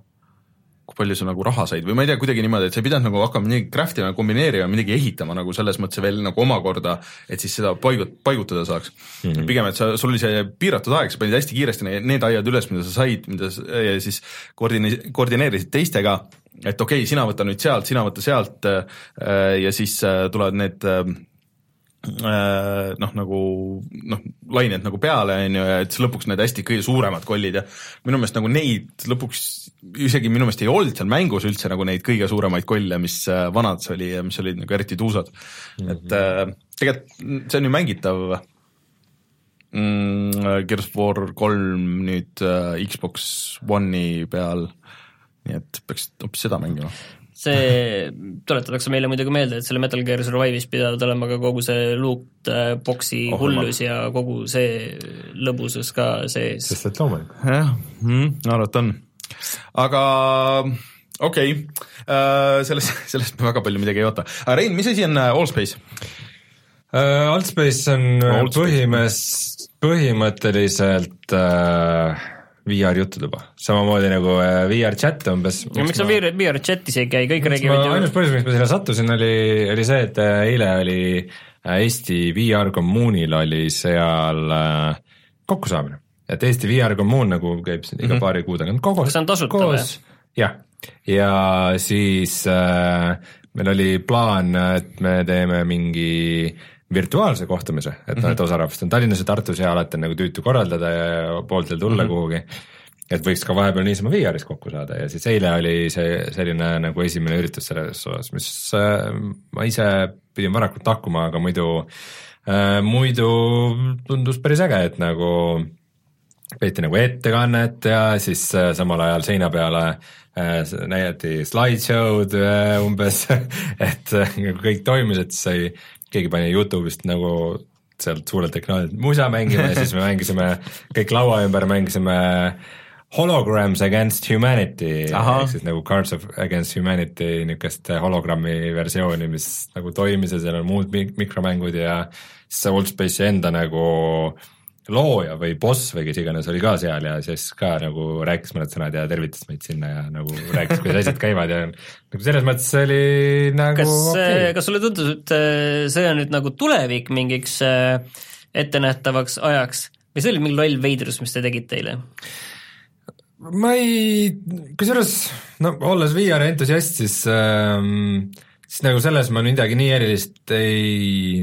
kui palju sa nagu raha said või ma ei tea, kuidagi niimoodi, et sa ei pidanud nagu hakkama midagi craft ima, kombineerima, midagi ehitama nagu selles mõttes veel nagu omakorda, et siis seda paigut-, paigutada saaks mm. -hmm. pigem, et sa, sul oli see piiratud aeg, sa panid hästi kiiresti need, aiad üles, mida sa said, mida sa ja siis koordine-, koordineerisid teistega, et okei okay,, sina võta nüüd sealt, sina võta sealt äh, ja siis äh, tulevad need noh, nagu noh, lained nagu peale, on ju, ja et siis lõpuks need hästi kõige suuremad kollid ja minu meelest nagu neid lõpuks isegi minu meelest ei olnud seal mängus üldse nagu neid kõige suuremaid kolle, mis äh, vanad see oli ja mis olid nagu eriti tuusad mm. -hmm. et äh, tegelikult see on ju mängitav mm,. Gears of War kolm nüüd äh, Xbox One'i peal, nii et peaks hoopis seda mängima see tuletatakse meile muidugi meelde, et selle Metal Gear Survive'is pidavat olema ka kogu see loot äh, box'i oh, hullus ja kogu see lõbusus ka sees. sest et loomulikult. jah mm,, arvata on. aga okei okay. uh,, sellest, (laughs) sellest me väga palju midagi ei oota. aga Rein, mis asi on Allspace uh,? Allspace on Allspace. põhimes, põhimõtteliselt uh, VR jututuba, samamoodi nagu äh, VR chat umbes. no miks sa VR, VR chatis ei käi, kõik räägivad ainus ju, põhjus, miks ma sinna sattusin, oli, oli see, et äh, eile oli äh, Eesti VR kommuunil oli seal äh, kokkusaamine, et Eesti VR kommuun nagu käib siin iga mm -hmm. paari kuu tagant kogu Kas see on tasuta või? jah, ja siis äh, meil oli plaan, et me teeme mingi virtuaalse kohtumise, et noh, et osa rahvast on Tallinnas ja Tartus ja alati on nagu tüütu korraldada ja pooltel tulla mm -hmm. kuhugi et võiks ka vahepeal niisama VR-is kokku saada ja siis eile oli see selline nagu esimene üritus selles osas, mis äh, ma ise pidin varakult lahkuma, aga muidu äh,, muidu tundus päris äge, et nagu peeti nagu ettekannet ja siis äh, samal ajal seina peale äh, näidati slideshow'd äh, umbes, (laughs) et kõik toimis, et sai, keegi pani Youtube'ist nagu sealt suurelt ekraanilt musa mängima ja siis me mängisime kõik laua ümber, mängisime Holograms Against Humanity. Ehk siis nagu Cards of Against Humanity niisugust hologrammi versiooni, mis nagu toimis ja seal on muud mik- mikromängud ja siis see Oldspace'i enda nagu looja või boss või kes iganes oli ka seal ja siis ka nagu rääkis mõned sõnad ja tervitas meid sinna ja nagu rääkis, kuidas asjad käivad ja nagu selles mõttes oli nagu kas okay., kas sulle tundus, et äh, see on nüüd nagu tulevik mingiks äh, ettenähtavaks ajaks või see oli mingi loll veidrus, mis te tegite eile? ma ei, kusjuures no olles VR entusiast, siis ähm, siis nagu selles ma midagi nii erilist ei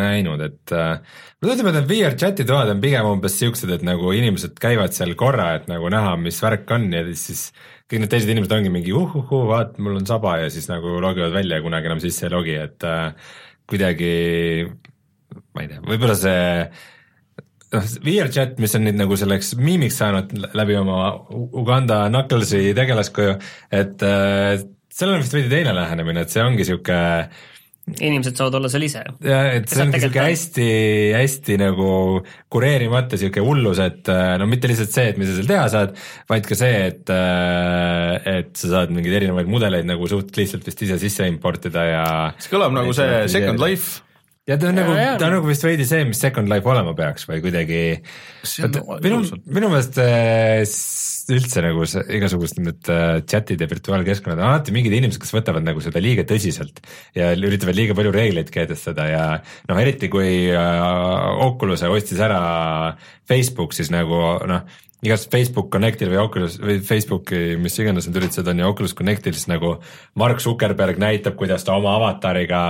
näinud, et äh, mulle tundub, et need VR chati toad on pigem umbes siuksed, et nagu inimesed käivad seal korra, et nagu näha, mis värk on ja siis kõik need teised inimesed ongi mingi uhuhuu, vaat mul on saba ja siis nagu logivad välja ja kunagi enam sisse ei logi, et äh, kuidagi ma ei tea, võib-olla see noh, VRChat, mis on nüüd nagu selleks miimiks saanud läbi oma Uganda Knucklesi tegelaskuju, et äh, sellel on vist veidi teine lähenemine, et see ongi sihuke inimesed saavad olla seal ise. ja et see Kes ongi sihuke on. hästi, hästi nagu kureerimata sihuke hullus, et äh, no mitte lihtsalt see, et mis sa seal teha saad, vaid ka see, et, et sa saad mingeid erinevaid mudeleid nagu suht lihtsalt vist ise sisse importida ja see kõlab nagu see Second Life. Ja ta on nagu Ja,, ja. ta on nagu vist veidi see, mis Second Life olema peaks või kuidagi minu minu meelest äh, üldse nagu see igasugused need äh, chat'id ja virtuaalkeskkonnad on alati mingid inimesed, kes võtavad nagu seda liiga tõsiselt ja üritavad liiga palju reegleid kehtestada ja noh, eriti kui äh, Oculus'e ostis ära Facebook, siis nagu noh, igast Facebook Connectil või Oculus või Facebooki, mis iganes need üritused on ja Oculus Connectil siis nagu Mark Zuckerberg näitab, kuidas ta oma avatariga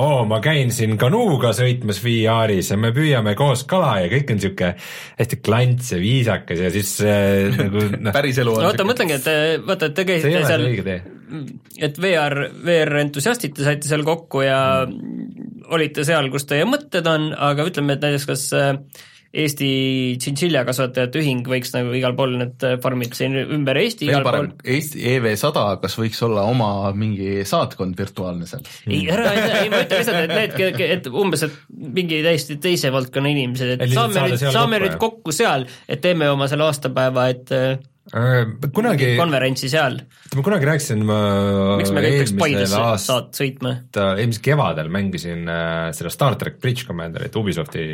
oo, ma käin siin kanuuga sõitmas VR-is ja me püüame koos kala ja kõik on sihuke hästi klants ja viisakas ja siis äh, nagu (laughs) noh, päris elu on no vaata, mõtlengi, et äh, vaata, et te käisite seal et VR, VR entusiastid, te saite seal kokku ja olite seal, kus teie mõtted on, aga ütleme, et näiteks kas äh, Eesti tšintšiljakasvatajate ühing võiks nagu igal pool need farmid siin ümber Eesti veel igal parem pool, Eesti EV100, kas võiks olla oma mingi saatkond virtuaalne seal? ei, ära, ei ma ütlen lihtsalt, et need, et umbes, et mingi täiesti teise valdkonna inimesed, Et saame nüüd, saame kokku, nüüd kokku seal, et teeme oma selle aastapäeva, et äh, kunagi, konverentsi seal. ma kunagi rääkisin, ma miks me kõik peaks Paidesse saat sõitma? eelmisel kevadel mängisin äh, seda Star track Bridge Commanderit, Ubisofti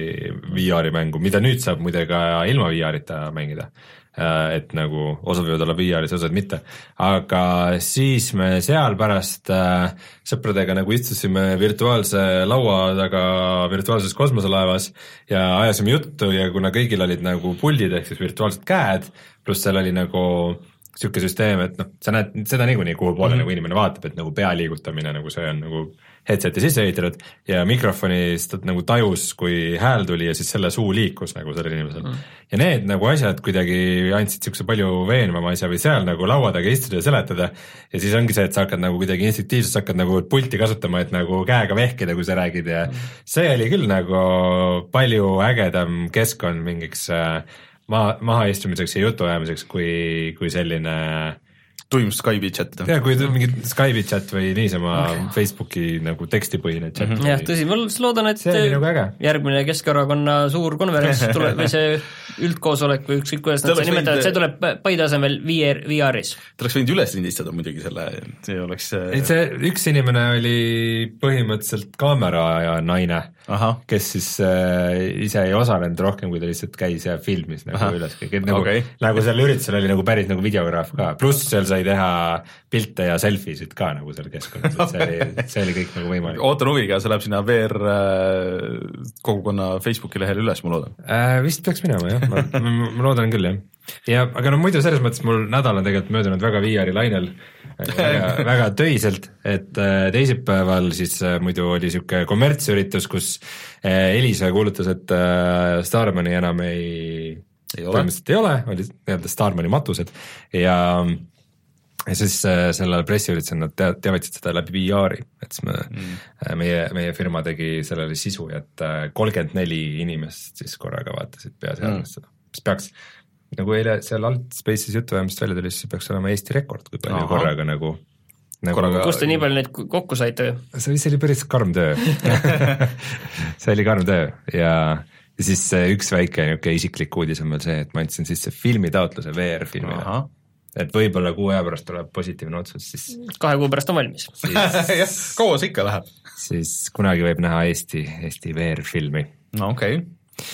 VR-i mängu, mida nüüd saab muide ka ilma VR-ita mängida. et nagu osad võivad olla VR-is, osad mitte, aga siis me seal pärast äh, sõpradega nagu istusime virtuaalse laua taga virtuaalses kosmoselaevas ja ajasime juttu ja kuna kõigil olid nagu puldid ehk siis virtuaalsed käed, pluss seal oli nagu sihuke süsteem, et noh, sa näed seda niikuinii, kuhu poole mm -hmm. nagu inimene vaatab, et nagu pea liigutamine nagu see on nagu headset'i sisse ehitatud ja mikrofonis ta nagu tajus, kui hääl tuli ja siis selle suu liikus nagu sellel inimesel mm. -hmm. ja need nagu asjad kuidagi andsid siukse palju veenvama asja või seal nagu laua taga istuda ja seletada ja siis ongi see, et sa hakkad nagu kuidagi instinktiivselt sa hakkad nagu pulti kasutama, et nagu käega vehkida, kui sa räägid ja mm -hmm. see oli küll nagu palju ägedam keskkond mingiks äh, maha, mahaistumiseks ja jutuajamiseks, kui, kui selline tuim Skype'i chat. ja kui mingi Skype'i chat või niisama okay. Facebooki nagu tekstipõhine chat mm. -hmm. jah, tõsi, ma siis loodan, et nagu järgmine Keskerakonna suur konverents (laughs) tuleb või see üldkoosolek või ükskõik kuidas nad seda nimetavad, see tuleb Paide asemel VR, VR-is. ta oleks võinud üles lindistada muidugi selle, see oleks ei, see üks inimene oli põhimõtteliselt kaamera ja naine, kes siis äh, ise ei osalenud rohkem, kui ta lihtsalt käis ja filmis nagu Aha. üles, nagu okay., nagu sellel üritusel oli nagu päris nagu videograaf ka, pluss seal sai teha pilte ja selfie sid ka nagu seal keskkonnas, et see oli, (laughs) see oli kõik nagu võimalik. ootan huviga, see läheb sinna VR äh, kogukonna Facebooki lehele üles, ma loodan äh,. vist peaks minema jah, ma, ma, ma loodan küll jah. ja aga no muidu selles mõttes mul nädal on tegelikult möödunud väga VR-i lainel väga, väga töiselt, et äh, teisipäeval siis äh, muidu oli niisugune kommertsüritus, kus äh, Elisa kuulutas, et Starmani enam ei, ei põhimõtteliselt ei ole, olid nii-öelda Starmani matused ja ja siis sellel pressiüritusel nad tea-, teavitasid seda läbi VR-i, et siis me mm., meie, meie firma tegi sellele sisu, et kolmkümmend neli inimest siis korraga vaatasid peaseadmest seda mm., mis peaks nagu eile seal Altspace'is jutuajamist välja tuli, siis see peaks olema Eesti rekord, kui palju Aha. korraga nagu nagu korraga... kust te nii palju neid kokku saite? see vist oli päris karm töö (laughs) see oli karm töö ja, ja siis üks väike niisugune isiklik uudis on veel see, et ma andsin sisse filmitaotluse VR-filmile. et võib-olla kuu aja pärast tuleb positiivne otsus, siis kahe kuu pärast on valmis (laughs) jah, kaua see ikka läheb? siis kunagi võib näha Eesti, Eesti VR-filmi. no okei okay.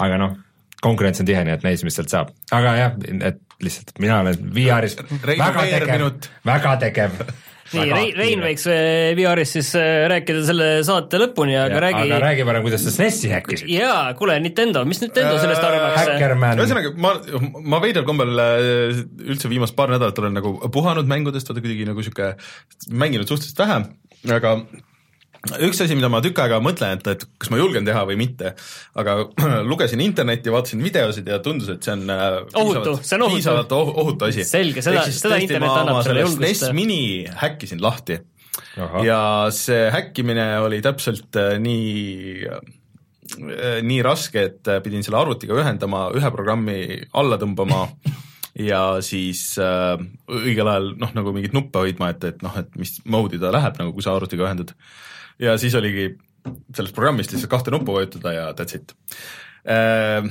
aga noh konkurents on tihe, nii et näis, mis sealt saab, aga jah, et lihtsalt mina olen VR-is väga tegev, väga tegev. (laughs) Nii, Rein, Rein võiks äh, VR-is siis äh, rääkida selle saate lõpuni, aga ja, räägi aga räägi parem, kuidas sa SNES-i häkkisid. jaa, kuule, Nintendo, mis Nintendo sellest arvab? ühesõnaga, ma, ma veidral kombel äh, üldse viimased paar nädalat olen nagu puhanud mängudest, vaata kuidagi nagu sihuke, mänginud suhteliselt vähe, aga üks asi, mida ma tükk aega mõtlen, et, et kas ma julgen teha või mitte, aga (clears throat) lugesin internetti, vaatasin videosid ja tundus, et see on äh, ohutu, see on ohutu. piisavalt ohutu asi. selge, seda, seda internet annab selle julgust. SNES Mini häkkisin lahti Aha. ja see häkkimine oli täpselt äh, nii äh, nii raske, et pidin selle arvutiga ühendama, ühe programmi alla tõmbama (laughs) ja siis äh, õigel ajal noh, nagu mingeid nuppe hoidma, et, et noh, et mis mode'i ta läheb nagu, kui sa arvutiga ühendad ja siis oligi sellest programmist lihtsalt kahte nuppu vajutada ja that's it. Äh,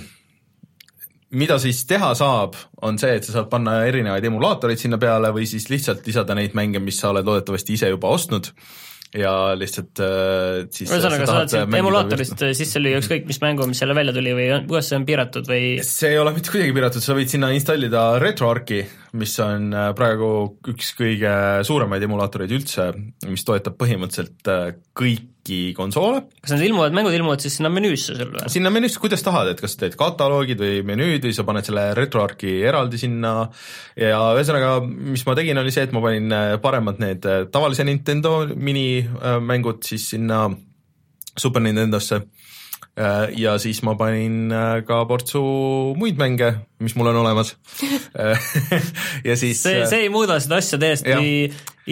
mida siis teha saab, on see, et sa saad panna erinevaid emulaatoreid sinna peale või siis lihtsalt lisada neid mänge, mis sa oled loodetavasti ise juba ostnud ja lihtsalt äh, siis ühesõnaga, sa saad emulaatorist sisse lüüa ükskõik mis mängu, mis jälle välja tuli või kuidas see on piiratud või? see ei ole mitte kuidagi piiratud, sa võid sinna installida RetroArchi, mis on äh, praegu üks kõige suuremaid emulaatoreid üldse, mis toetab põhimõtteliselt äh, kõik kõiki konsoole. kas need ilmuvad, mängud ilmuvad siis sinna menüüsse sul või? sinna menüüsse, kuidas tahad, et kas teed kataloogid või menüüd või sa paned selle RetroArchi eraldi sinna ja ühesõnaga, mis ma tegin, oli see, et ma panin äh, paremad need äh, tavalise Nintendo minimängud siis sinna Super Nintendosse Äh, ja siis ma panin äh, ka portsu muid mänge, mis mul on olemas (laughs) ja siis see, see ei muuda seda asja täiesti ja.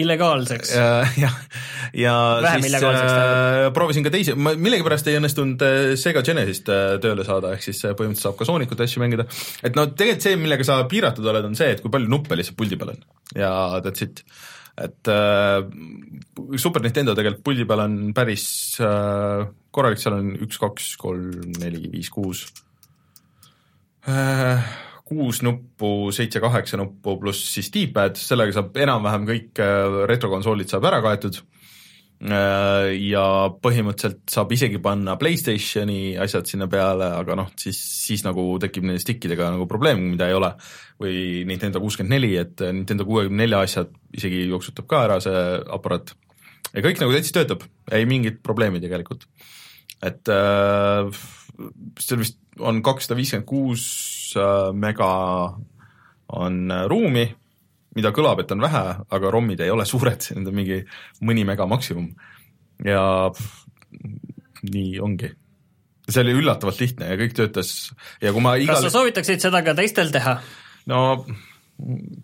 illegaalseks. jah, ja, ja Vähem siis äh, proovisin ka teisi, ma millegipärast ei õnnestunud Sega Genesist tööle saada, ehk siis põhimõtteliselt saab ka Soonikut asju mängida. et no tegelikult see, millega sa piiratud oled, on see, et kui palju nuppe lihtsalt puldi peal on ja that's it et äh, Super Nintendo tegelikult puldi peal on päris äh, korralik, seal on üks, kaks, kolm, neli, viis, kuus. Äh,, kuus nuppu, seitse, kaheksa nuppu pluss siis D-pad, sellega saab enam-vähem kõik äh, retrokonsoolid saab ära kaetud ja põhimõtteliselt saab isegi panna Playstationi asjad sinna peale, aga noh, siis, siis nagu tekib nende stickidega nagu probleem, mida ei ole või Nintendo kuuskümmend neli, et Nintendo kuuekümne nelja asjad isegi jooksutab ka ära see aparaat. ja kõik nagu täitsa töötab, ei mingit probleemi tegelikult. et äh, seal vist on kakssada viiskümmend kuus äh, mega on ruumi, mida kõlab, et on vähe, aga ROM-id ei ole suured, (laughs) need on mingi mõni mega maksimum. ja nii ongi see oli üllatavalt lihtne ja kõik töötas ja kui ma igal... kas sa soovitaksid seda ka teistel teha? no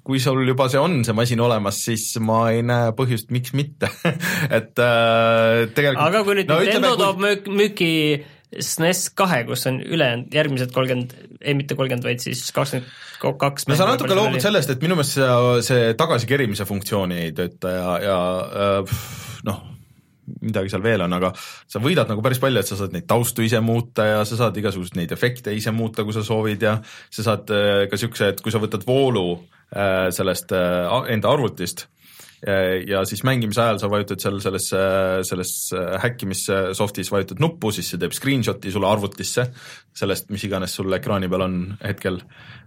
kui sul juba see on, see masin olemas, siis ma ei näe põhjust, miks mitte (laughs) et äh, tegelikult aga kui nüüd no, Nintendo ütleme, toob müük, müüki SNES kahe, kus on ülejäänud järgmised kolmkümmend, ei mitte kolmkümmend, vaid siis kakskümmend kaks no sa natuke loobud sellest, et minu meelest see, see tagasikerimise funktsiooni ei tööta ja, ja äh, noh, midagi seal veel on, aga sa võidad nagu päris palju, et sa saad neid taustu ise muuta ja sa saad igasuguseid neid efekte ise muuta, kui sa soovid ja sa saad äh, ka siukse, et kui sa võtad voolu äh, sellest enda arvutist ja siis mängimise ajal sa vajutad seal selles, selles äh, häkkimissoft'is vajutad nuppu, siis see teeb screenshot'i sulle arvutisse sellest, mis iganes sul ekraani peal on hetkel.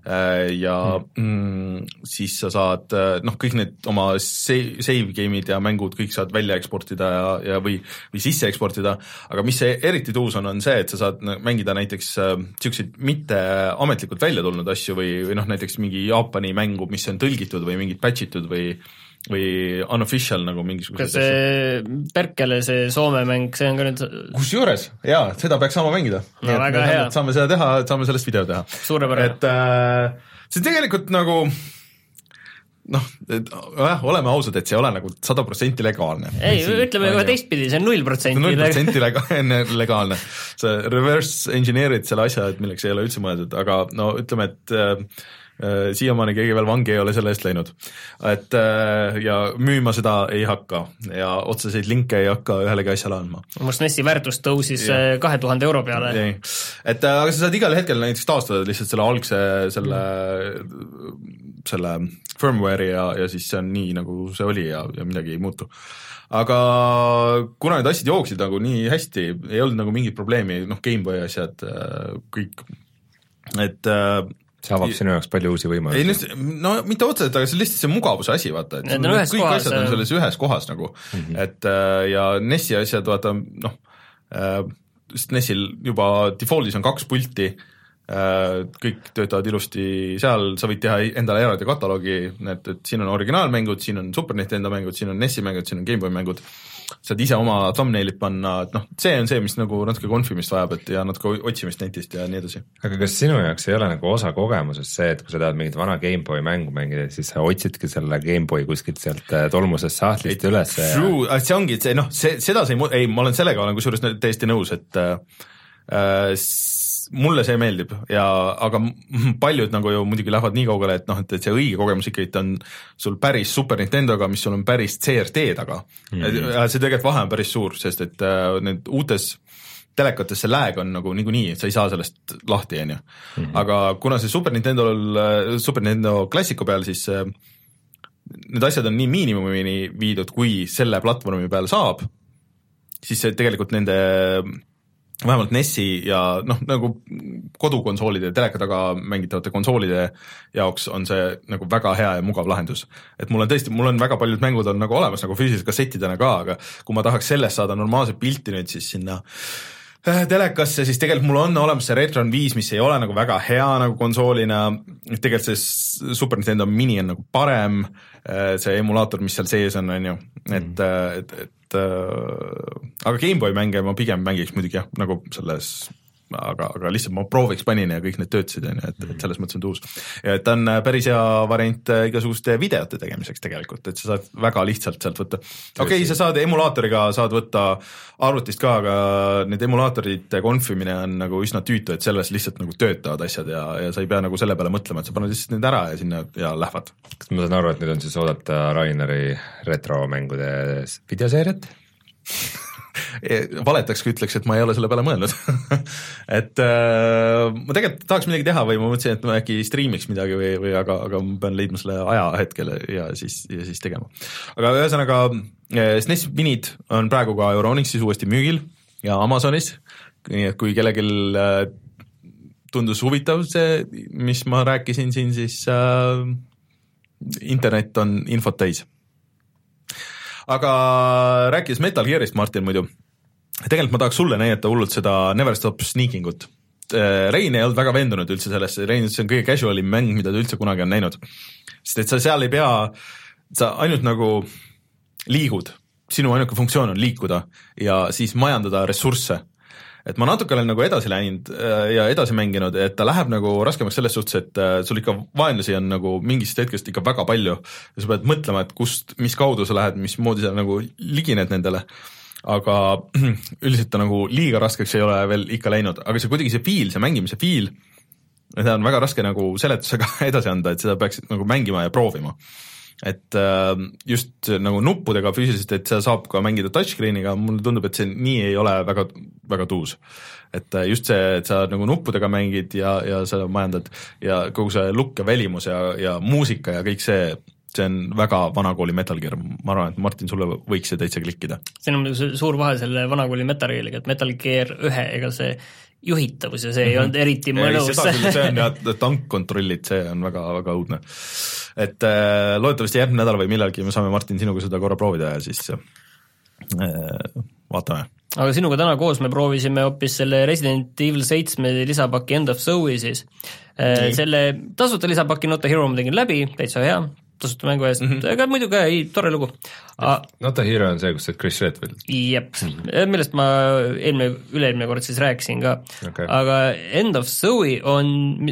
ja mm, siis sa saad noh, kõik need oma save, save game'id ja mängud kõik saad välja eksportida ja, ja või, või sisse eksportida, aga mis see eriti tuus on, on see, et sa saad mängida näiteks siukseid mitte ametlikult välja tulnud asju või, või noh, näiteks mingi Jaapani mängu, mis on tõlgitud või mingit patch itud või või unofficial nagu kas mingisuguseid see Perkele see Soome mäng, see on ka nüüd kusjuures jaa, seda peaks saama mängida. No väga hea. saame seda teha, saame sellest video teha. et äh, see tegelikult nagu noh, et jah, oleme ausad, et see ei ole nagu sada protsenti legaalne. ei, ütleme kohe teistpidi, see on null protsenti. null protsenti lega- (laughs) legaalne. sa reverse engineer'id selle asja, et milleks ei ole üldse mõeldud, aga no ütleme, et äh, siiamaani keegi veel vangi ei ole selle eest läinud. et äh, ja müüma seda ei hakka ja otseseid linke ei hakka ühelegi asjale andma. mu SNES-i väärtus tõusis äh, kahe tuhande euro peale. et äh, aga sa saad igal hetkel näiteks taastada lihtsalt selle algse, selle, selle firmware'i ja, ja siis see on nii, nagu see oli ja, ja midagi ei muutu. aga kuna need asjad jooksid nagu nii hästi, ei olnud nagu mingit probleemi, noh, GameBoy asjad, kõik, et äh, see avab sinu jaoks palju uusi ei võimalusi. no, no mitte otseselt, aga see on lihtsalt see mugavuse asi, vaata, et ühes kõik kohas, asjad on jah. selles ühes kohas nagu mm, -hmm. et äh, ja NES-i asjad, vaata noh äh,, sest NES-il juba default'is on kaks pulti äh,, kõik töötavad ilusti seal, sa võid teha endale eraldi kataloogi, et, et siin on originaalmängud, siin on Super Nintendo mängud, siin on NES-i mängud, siin on GameBoy mängud, saad ise oma thumbnail'id panna, et noh, see on see, mis nagu natuke konfimist vajab, et ja natuke otsimist netist ja nii edasi. aga kas sinu jaoks ei ole nagu osa kogemusest see, et kui sa tahad mingit vana GameBoy mängu mängida, siis sa otsidki selle GameBoy kuskilt sealt äh, tolmusest sahtlist üles ja True, see ongi, see noh, see, seda see ei ei, ma olen sellega olen kusjuures nä- täiesti nõus, et äh, äh, mulle see meeldib ja, aga paljud nagu ju muidugi lähevad nii kaugele, et noh, et, et see õige kogemus ikkagi on sul päris Super Nintendoga, mis sul on päris CRT taga mm. -hmm. see tegelikult vahe on päris suur, sest et äh, need uutes telekates see lag on nagu niikuinii, et sa ei saa sellest lahti, on ju. aga kuna see Super Nintendo'l, Super Nintendo klassiku peal, siis äh, need asjad on nii miinimumini viidud, kui selle platvormi peal saab, siis see tegelikult nende vähemalt NES-i ja noh, nagu kodukonsoolide teleka taga mängitavate konsoolide jaoks on see nagu väga hea ja mugav lahendus. et mul on tõesti, mul on väga paljud mängud on nagu olemas nagu füüsilise kassettidena ka, aga kui ma tahaks sellest saada normaalset pilti nüüd siis sinna äh, telekasse, siis tegelikult mul on olemas see Retron viis, mis ei ole nagu väga hea nagu konsoolina, tegelikult see Super Nintendo mini on nagu parem, see emulaator, mis seal sees on, on ju, et, et, et äh, aga GameBoy mänge ma pigem mängiks muidugi jah, nagu selles aga, aga lihtsalt ma prooviks panin ja kõik need töötasid, on ju, et, et selles mõttes on tuus. ja et ta on äh, päris hea variant äh, igasuguste videote tegemiseks tegelikult, et sa saad väga lihtsalt sealt võtta. okei okay,, sa saad emulaatoriga, saad võtta arvutist ka, aga need emulaatorite konfimine on nagu üsna tüütu, et selles lihtsalt nagu töötavad asjad ja, ja sa ei pea nagu selle peale mõtlema, et sa paned lihtsalt need ära ja sinna ja lähevad. kas ma saan aru, et nüüd on siis oodata Raineri retromängude videoseeriat? (laughs) (laughs) valetaks, kui ütleks, et ma ei ole selle peale mõelnud. (laughs) Et äh, ma tegelikult tahaks midagi teha või ma mõtlesin, et ma äkki striimiks midagi või, või aga, aga ma pean leidma selle aja hetkel ja siis, ja siis tegema. aga ühesõnaga äh, SNES minid on praegu ka Euronixis uuesti müügil ja Amazonis, nii et kui kellelgi äh, tundus huvitav see, mis ma rääkisin siin, siis äh, internet on infot täis aga rääkides Metal Gear'ist, Martin muidu, tegelikult ma tahaks sulle näidata hullult seda Never Stop Sneaking ut. Rein ei olnud väga veendunud üldse sellesse, Rein ütles, see on kõige casual im mäng, mida ta üldse kunagi on näinud. sest et sa seal ei pea, sa ainult nagu liigud, sinu ainuke funktsioon on liikuda ja siis majandada ressursse et ma natuke olen nagu edasi läinud äh, ja edasi mänginud, et ta läheb nagu raskemaks selles suhtes, et äh, sul ikka vaenlasi on nagu mingist hetkest ikka väga palju. Ja sa pead mõtlema, et kust, mis kaudu sa lähed, mismoodi sa nagu ligined nendele. aga (clears throat) üldiselt ta nagu liiga raskeks ei ole veel ikka läinud, aga see kuidagi see feel, see mängimise feel, seda on väga raske nagu seletusega (laughs) edasi anda, et seda peaks nagu mängima ja proovima et äh, just nagu nuppudega füüsiliselt, et seda saab ka mängida touchscreen'iga, mulle tundub, et see nii ei ole väga, väga tuus. et äh, just see, et sa nagu nuppudega mängid ja, ja sa majandad ja kogu see look ja välimus ja, ja muusika ja kõik see, see on väga vanakooli Metal Gear, ma arvan, et Martin, sulle võiks see täitsa klikkida. siin on suur vahe selle vanakooli Metal Geariga, et Metal Gear ühe, ega see juhitavus ja see mm -hmm. ei mhm. olnud eriti mõnus. see on jah, tankkontrollid, see on väga, väga õudne. et äh, loodetavasti järgmine nädal või millalgi me saame, Martin, sinuga seda korra proovida ja siis äh, vaatame. aga sinuga täna koos me proovisime hoopis selle Resident Evil seitsme lisapaki End of Zoe'i siis äh,. selle tasuta lisapaki Not a Hero ma tegin läbi, täitsa hea, tasuta mängu eest mm, -hmm. ega muidu ka ei, tore lugu. Not a Hero on see, kus sa oled Chris Redfield? jep mm, -hmm. millest ma eelmine, üle-eelmine kord siis rääkisin ka okay., aga End of Zoe on,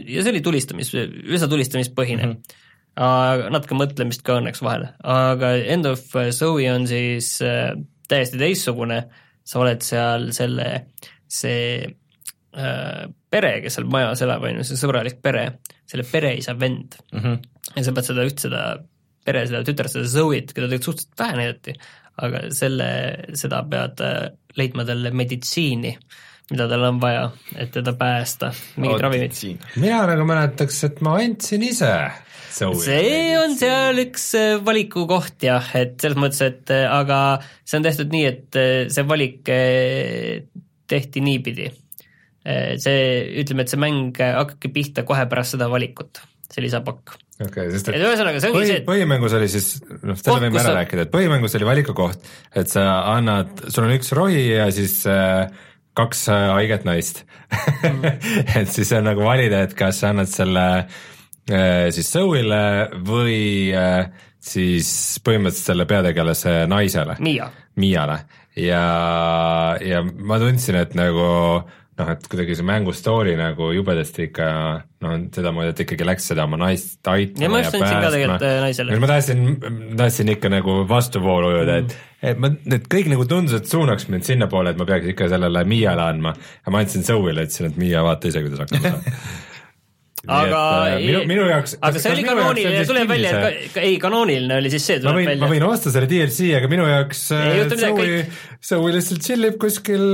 ja see oli tulistamis, üsna tulistamispõhine mm. -hmm aga natuke mõtlemist ka õnneks vahele, aga End of Zoe on siis äh, täiesti teistsugune, sa oled seal selle, see äh, pere, kes seal majas elab, on ju, see sõbralik pere, selle pereisa vend mm. -hmm. ja sa pead seda üht, seda pere, seda tütart, seda Zoe'it, keda tegelikult suhteliselt vähe näidati, aga selle, seda pead äh, leidma talle meditsiini, mida tal on vaja, et teda päästa, mingit ravimit. mina nagu mäletaks, et ma andsin ise see on seal üks äh, valikukoht jah, et selles mõttes, et äh, aga see on tehtud nii, et see valik tehti niipidi see, ütleme, et see mäng hakkabki pihta kohe pärast seda valikut, see lisapakk. okei okay,, sest et, et ühesõnaga, see ongi põhi, see, et põhimängus oli siis, noh, selle võime ära sa... rääkida, et põhimängus oli valikukoht, et sa annad, sul on üks rohi ja siis äh, kaks äh, haiget naist (laughs) et siis on nagu valida, et kas sa annad selle äh, siis Zoe'le või äh, siis põhimõtteliselt selle peategelase naisele. Miia. Miiale ja, ja ma tundsin, et nagu noh, et kuidagi see mängu story nagu jubedasti ikka noh, sedamoodi, et ikkagi läks seda oma naist aitama ja ma ka tegelikult äh, naisele. ma tahtsin, tahtsin ikka nagu vastuvoolu ujuda mm., et et ma, need kõik nagu tundus, et suunaks mind sinnapoole, et ma peaks ikka sellele Miiale andma ja ma andsin Zoe'le, ütlesin, et Miia, vaata ise, kuidas hakkama saab (laughs) aga et, äh, minu, minu jaoks aga see oli kanooniline tuleb välja, et ka, ei, kanooniline oli siis see, tuleb võin, välja. ma võin osta selle DLC, aga minu jaoks äh, Zoe, Zoe lihtsalt tšillib kuskil,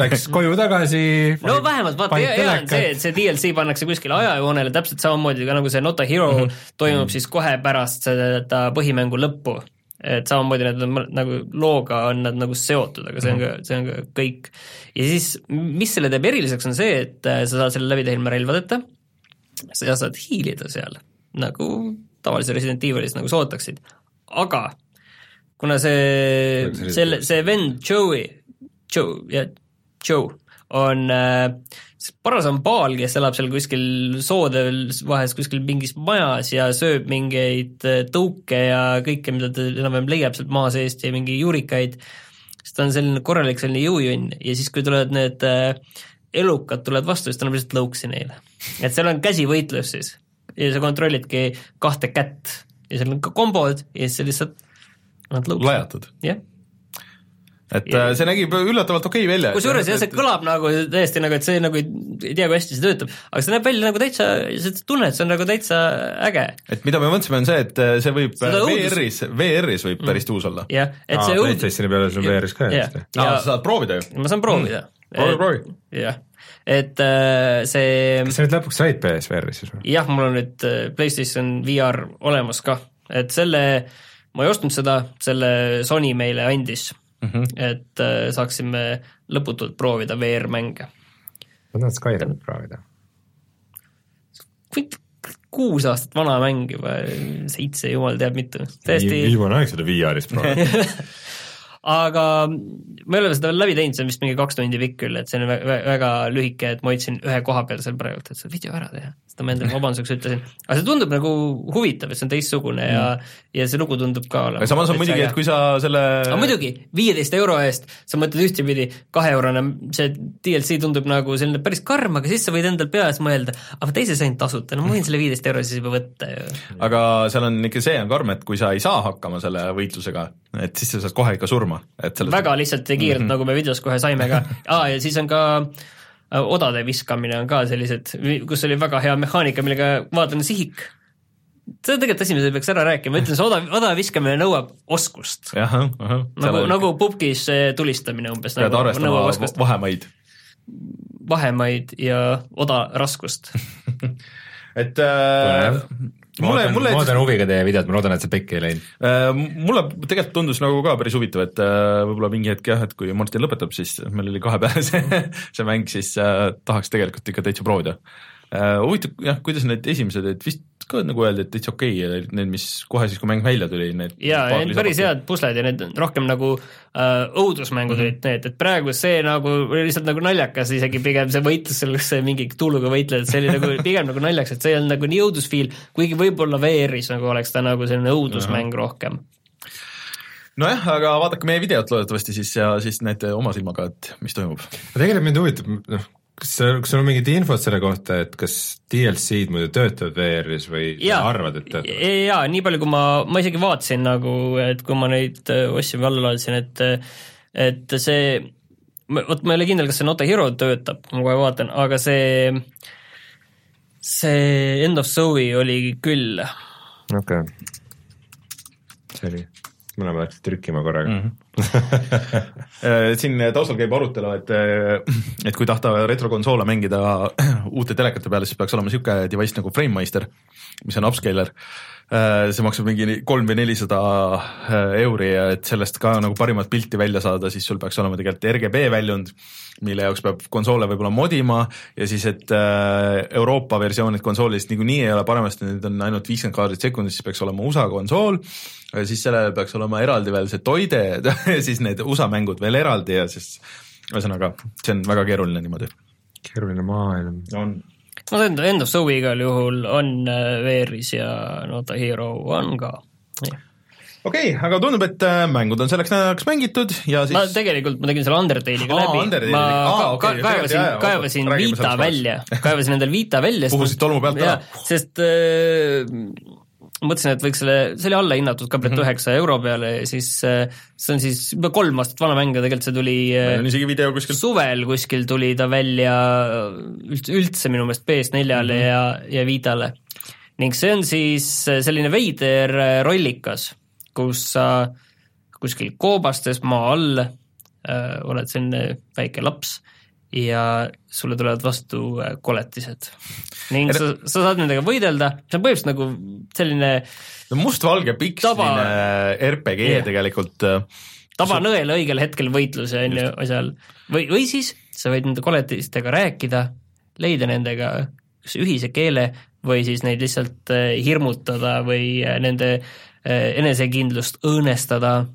läks (laughs) koju tagasi. no vähemalt vaata, hea, on see, et see DLC pannakse kuskile ajajoonele täpselt samamoodi ka nagu see Not a Hero mm -hmm. toimub mm -hmm. siis kohe pärast seda põhimängu lõppu et samamoodi need on nagu looga on nad nagu seotud, aga see on ka, see on ka kõik. ja siis, mis selle teeb eriliseks, on see, et äh, sa saad selle läbi teha ilma relvadeta sa saad hiilida seal, nagu tavalises Resident Evilis nagu sa ootaksid, aga kuna see, selle, see vend Joey, Joe, jah, Joe on äh, paras on baal, kes elab seal kuskil soode vahes kuskil mingis majas ja sööb mingeid äh, tõuke ja kõike, mida ta enam-vähem leiab sealt maa seest ja mingi juurikaid, siis ta on selline korralik selline jõujunn ja siis, kui tulevad need äh, elukad tulevad vastu, siis ta annab lihtsalt lõuksi neile. et seal on käsivõitlus siis ja sa kontrollidki kahte kätt ja seal on ka kombod ja siis sa lihtsalt annad lõuksi. lajatad? jah et ja. Äh, see nägib üllatavalt okei okay välja. kusjuures jah, see kõlab nagu täiesti nagu, et see nagu ei, ei tea, kui hästi see töötab, aga see näeb välja nagu täitsa, sa tunned, see on nagu täitsa äge. et mida me mõtlesime, on see, et äh, see võib VR-is, VR-is võib päris mm. tuus olla. jah, et see õudus PlayStationi peal on sul VR-is ka jah. aa, sa saad proovida ju? ma saan proovida mm proovi, proovi. jah, et äh, see kas sa nüüd lõpuks said PSVR-i siis või? jah, mul on nüüd äh, PlayStation VR olemas ka, et selle, ma ei ostnud seda, selle Sony meile andis mm, -hmm. et äh, saaksime lõputult proovida VR-mänge. ma tahan Skyrimit proovida. kuus aastat vana mäng juba, seitse, jumal teab mitu, täiesti viimane aeg seda VR-is proovida (laughs) aga me oleme seda läbi teinud, see on vist mingi kaks tundi pikk küll, et see on väga, väga lühike, et ma hoidsin ühe koha peal seal praegu, et see video ära teha. seda ma endale (laughs) vabanduseks ütlesin. aga see tundub nagu huvitav, et see on teistsugune mm. ja, ja see lugu tundub ka olema. samas on muidugi, et kui sa selle aga muidugi, viieteist euro eest sa mõtled ühtepidi, kaheeurone, see DLC tundub nagu selline päris karm, aga siis sa võid endal peas mõelda, aga teise sain tasuta, no ma võin selle viieteist euro siis juba võtta ju. aga seal on ikka see on karm, et kui sa ei saa hakkama selle võitlusega, et siis sa saad kohe ikka surma surma, et selles väga lihtsalt ja kiirelt mm, -hmm. nagu me videos kohe saime ka ah,, (laughs) ja siis on ka äh, odade viskamine on ka sellised, kus oli väga hea mehaanika, millega vaatan sihik see on tegelikult asi, mida peaks ära rääkima, ma ütlen, see odav, odav viskamine nõuab oskust. nagu, nagu pubgis tulistamine umbes. pead nagu, arvestama vahemaid. vahemaid ja oda raskust (laughs) et äh, mulle, mulle ma ootan huviga teie videot, ma loodan, et see pekki ei läinud äh,. mulle tegelikult tundus nagu ka päris huvitav, et äh, võib-olla mingi hetk jah, et kui Martin lõpetab, siis meil oli kahe peale see, (laughs) see mäng, siis äh, tahaks tegelikult ikka täitsa proovida huvitav jah, kuidas need esimesed, et vist ka nagu öeldi, et täitsa okei okay,, need, mis kohe siis, kui mäng välja tuli, need jaa, need päris head pusled ja need rohkem nagu äh, õudusmängud mm -hmm. olid need, et praegu see nagu oli lihtsalt nagu naljakas isegi pigem see võitlus seal, kus sa mingi tuuluga võitled, see oli nagu (laughs) pigem nagu naljakas, et see ei olnud nagu nii õudusfiil, kuigi võib-olla VR-is nagu oleks ta nagu selline õudusmäng mm -hmm. rohkem nojah, aga vaadake meie videot loodetavasti siis ja siis näete oma silmaga, et mis toimub. tegelikult mind huvitab, noh, kas, kas sul on mingit infot selle kohta, et kas DLC-d muidu töötavad VR-is või ja, arvad, et töötavad? jaa, nii palju, kui ma, ma isegi vaatasin nagu, et kui ma neid äh, ostsin või alla laadisin, et et see, vot ma ei ole kindel, kas see Not a Hero töötab, ma kohe vaatan, aga see, see End of Zoe oli küll. okei okay., selge mõlemad läksid trükkima korraga mm. -hmm. (laughs) siin taustal käib arutelu, et, et kui tahta retrokonsoole mängida uute telekate peale, siis peaks olema niisugune device nagu FrameMeister, mis on upscaler. See maksab mingi kolm või nelisada euri ja et sellest ka nagu parimat pilti välja saada, siis sul peaks olema tegelikult RGB väljund, mille jaoks peab konsoole võib-olla modima ja siis, et Euroopa versioonid konsoolist niikuinii ei ole paremasti, need on ainult viiskümmend kaadrit sekundis, siis peaks olema USA konsool siis sellele peaks olema eraldi veel see toide (laughs) ja siis need USA mängud veel eraldi ja siis ühesõnaga, see on väga keeruline niimoodi. keeruline maailm. on. No End, End of Zoe igal juhul on äh, VR-is ja Not a Hero on ka. okei okay,, aga tundub, et äh, mängud on selleks nädalaks mängitud ja siis ma tegelikult, ma tegin selle Undertale'iga läbi, ma Aa, okay, ka, kaevasin, kaevasin Vita välja, kaevasin endale Vita välja puhusid tolmu pealt ära? sest äh, mõtlesin, et võiks selle, see oli allahinnatud ka praegu mhm. üheksa mm -hmm. euro peale ja siis äh, see on siis juba kolm aastat vana mäng ja tegelikult see tuli meil on isegi video kuskil. suvel kuskil tuli ta välja üldse, üldse minu meelest PS4-le mm -hmm. ja, ja Vitale. ning see on siis selline veider äh, rollikas, kus sa kuskil koobastes maa all äh, oled selline väike laps ja sulle tulevad vastu äh, koletised. ning sa, sa saad nendega võidelda, see on põhimõtteliselt nagu selline no mustvalge piksline RPG yeah. tegelikult. Äh, tabanõel õigel hetkel võitluse on ju asjal või, või siis sa võid nende koletistega rääkida, leida nendega kas ühise keele või siis neid lihtsalt äh, hirmutada või nende enesekindlust õõnestada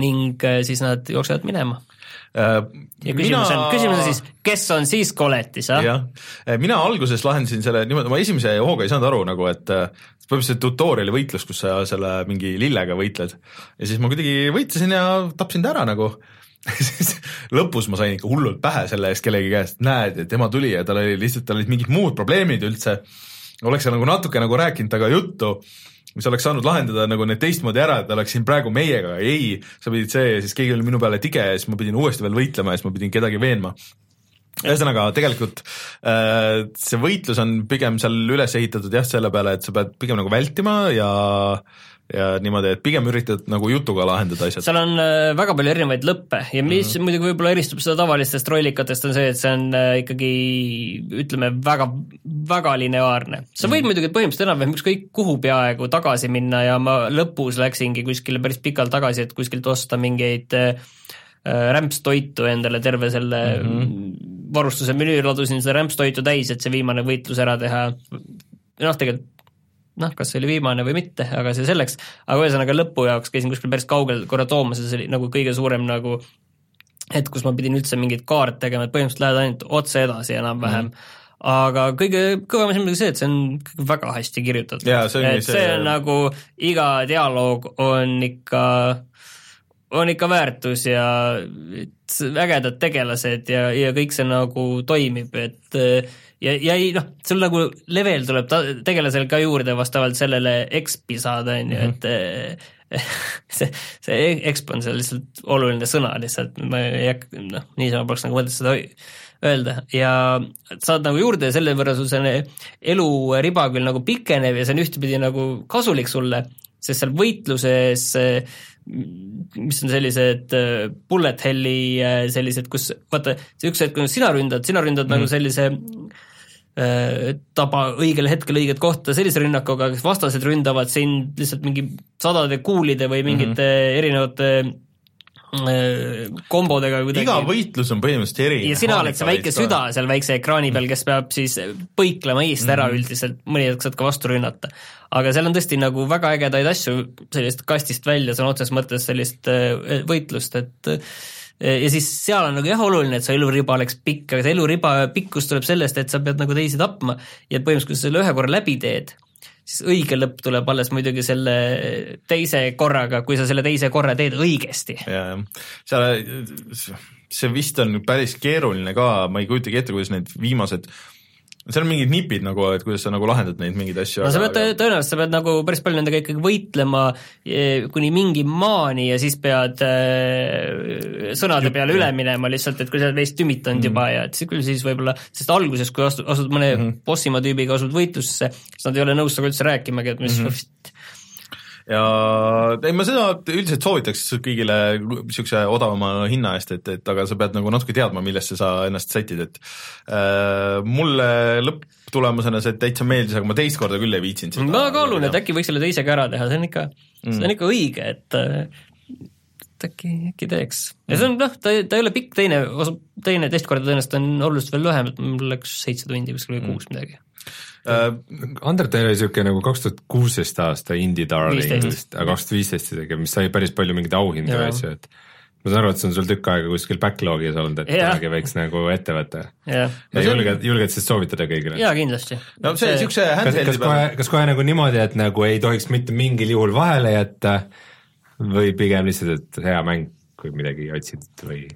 ning siis nad jooksevad minema Äh, ja küsimus mina... on, küsimus on siis, kes on siis koletis, ah? jah, äh, mina alguses lahendasin selle niimoodi, ma esimese hooga ei saanud aru nagu, et äh, põhimõtteliselt tutorial'i võitlus, kus sa selle mingi lillega võitled ja siis ma kuidagi võitlesin ja tapsin ta ära nagu (laughs) siis lõpus ma sain ikka hullult pähe selle eest kellegi käest, näed, et tema tuli ja tal oli lihtsalt, tal olid mingid muud probleemid üldse. oleks sa nagu natuke nagu rääkinud temaga juttu mis oleks saanud lahendada nagu need teistmoodi ära, et ta oleks siin praegu meiega, ei, sa pidid see ja siis keegi oli minu peale tige ja siis ma pidin uuesti veel võitlema ja siis ma pidin kedagi veenma. Ühesõnaga, tegelikult äh, see võitlus on pigem seal üles ehitatud jah, selle peale, et sa pead pigem nagu vältima ja äh, ja niimoodi, et pigem üritad nagu jutuga lahendada asjad. seal on äh, väga palju erinevaid lõppe ja mis mm -hmm. muidugi võib-olla eristab seda tavalistest rollikatest, on see, et see on äh, ikkagi ütleme, väga, väga lineaarne. sa võid mm -hmm. muidugi põhimõtteliselt enam-vähem ükskõik kuhu peaaegu tagasi minna ja ma lõpus läksingi kuskile päris pikalt tagasi, et kuskilt osta mingeid äh, rämpstoitu endale terve selle mm -hmm. varustuse menüü, ladusin seda rämpstoitu täis, et see viimane võitlus ära teha. noh, tegelikult noh, kas see oli viimane või mitte, aga see selleks, aga ühesõnaga lõpu jaoks käisin kuskil päris kaugel korra toomas ja see oli nagu kõige suurem nagu hetk, kus ma pidin üldse mingeid kaarte tegema, et põhimõtteliselt lähed ainult otse edasi enam-vähem mm. -hmm aga kõige kõvem asi on muidugi see, et see on väga hästi kirjutatud. et see, see on nagu, iga dialoog on ikka, on ikka väärtus ja ägedad tegelased ja, ja kõik see nagu toimib, et ja, ja ei noh, sul nagu level tuleb ta-, tegelasel ka juurde vastavalt sellele XP saada, on ju, et (laughs) see, see exp on seal lihtsalt oluline sõna lihtsalt, ma ei hakka, noh, niisama poleks nagu mõtet seda öelda. Ja saad nagu juurde ja selle võrra sul see eluriba küll nagu pikeneb ja see on ühtepidi nagu kasulik sulle, sest seal võitluses mis on sellised äh, bullet hell'i äh, sellised, kus vaata, üks hetk, kui sina ründad, sina ründad mm. nagu sellise taba õigel hetkel õiget kohta sellise rünnakuga, kes vastased ründavad sind lihtsalt mingi sadade kuulide või mingite mm -hmm. erinevate kombodega kuidagi. iga võitlus on põhimõtteliselt erinev. ja sina oled see väike süda seal väikse ekraani peal, kes peab siis põiklema eest ära mm üldiselt, mõni hetk saad ka vastu rünnata aga seal on tõesti nagu väga ägedaid asju sellist kastist välja sõna otseses mõttes sellist äh, võitlust, et äh, ja siis seal on nagu jah, oluline, et su eluriba oleks pikk, aga see eluriba pikkus tuleb sellest, et sa pead nagu teisi tapma ja põhimõtteliselt, kui sa selle ühe korra läbi teed, siis õige lõpp tuleb alles muidugi selle teise korraga, kui sa selle teise korra teed õigesti. ja, seal, see vist on päris keeruline ka, ma ei kujutagi ette, kuidas need viimased seal on mingid nipid nagu, et kuidas sa nagu lahendad neid mingeid asju. no sa pead aga... tõenäoliselt, sa pead nagu päris palju nendega ikkagi võitlema eh, kuni mingi maani ja siis pead äh, sõnade peale üle minema lihtsalt, et kui sa oled veist tümitanud mm -hmm. juba ja et siis küll siis võib-olla, sest alguses, kui astud, asud mõne mm -hmm. bossimaa tüübiga, asud võitlusse, siis nad ei ole nõus sinuga üldse rääkimagi, et mis mm -hmm ja ei, ma seda üldiselt soovitaks kõigile niisuguse odavama hinna eest, et, et aga sa pead nagu natuke teadma, millesse sa ennast sätid, et äh, mulle lõpptulemusena see täitsa meeldis, aga ma teist korda küll ei viitsinud seda. ma kaalun, et äkki võiks selle teisega ära teha, see on ikka mm., see on mm. ikka õige, et et äkki, äkki teeks. ja see on noh, ta, ta ei ole pikk, teine, teine teist korda tõenäoliselt on oluliselt veel lühem, et mul läks seitse tundi kuskil või kuus midagi Uh, Undertale oli niisugune nagu kaks tuhat kuusteist aasta indie darling vist, aga kaks tuhat viisteist isegi, mis sai päris palju mingeid auhindu ja asju, et ma saan aru, et see on sul tükk aega kuskil backlog'is olnud, et kunagi võiks nagu ette võtta. ja, ja julged, julged siis soovitada kõigile? jaa, kindlasti. no see niisuguse handheld'i kas, kas kohe, kas kohe nagu niimoodi, et nagu ei tohiks mitte mingil juhul vahele jätta või pigem lihtsalt, et hea mäng, kui midagi otsid või?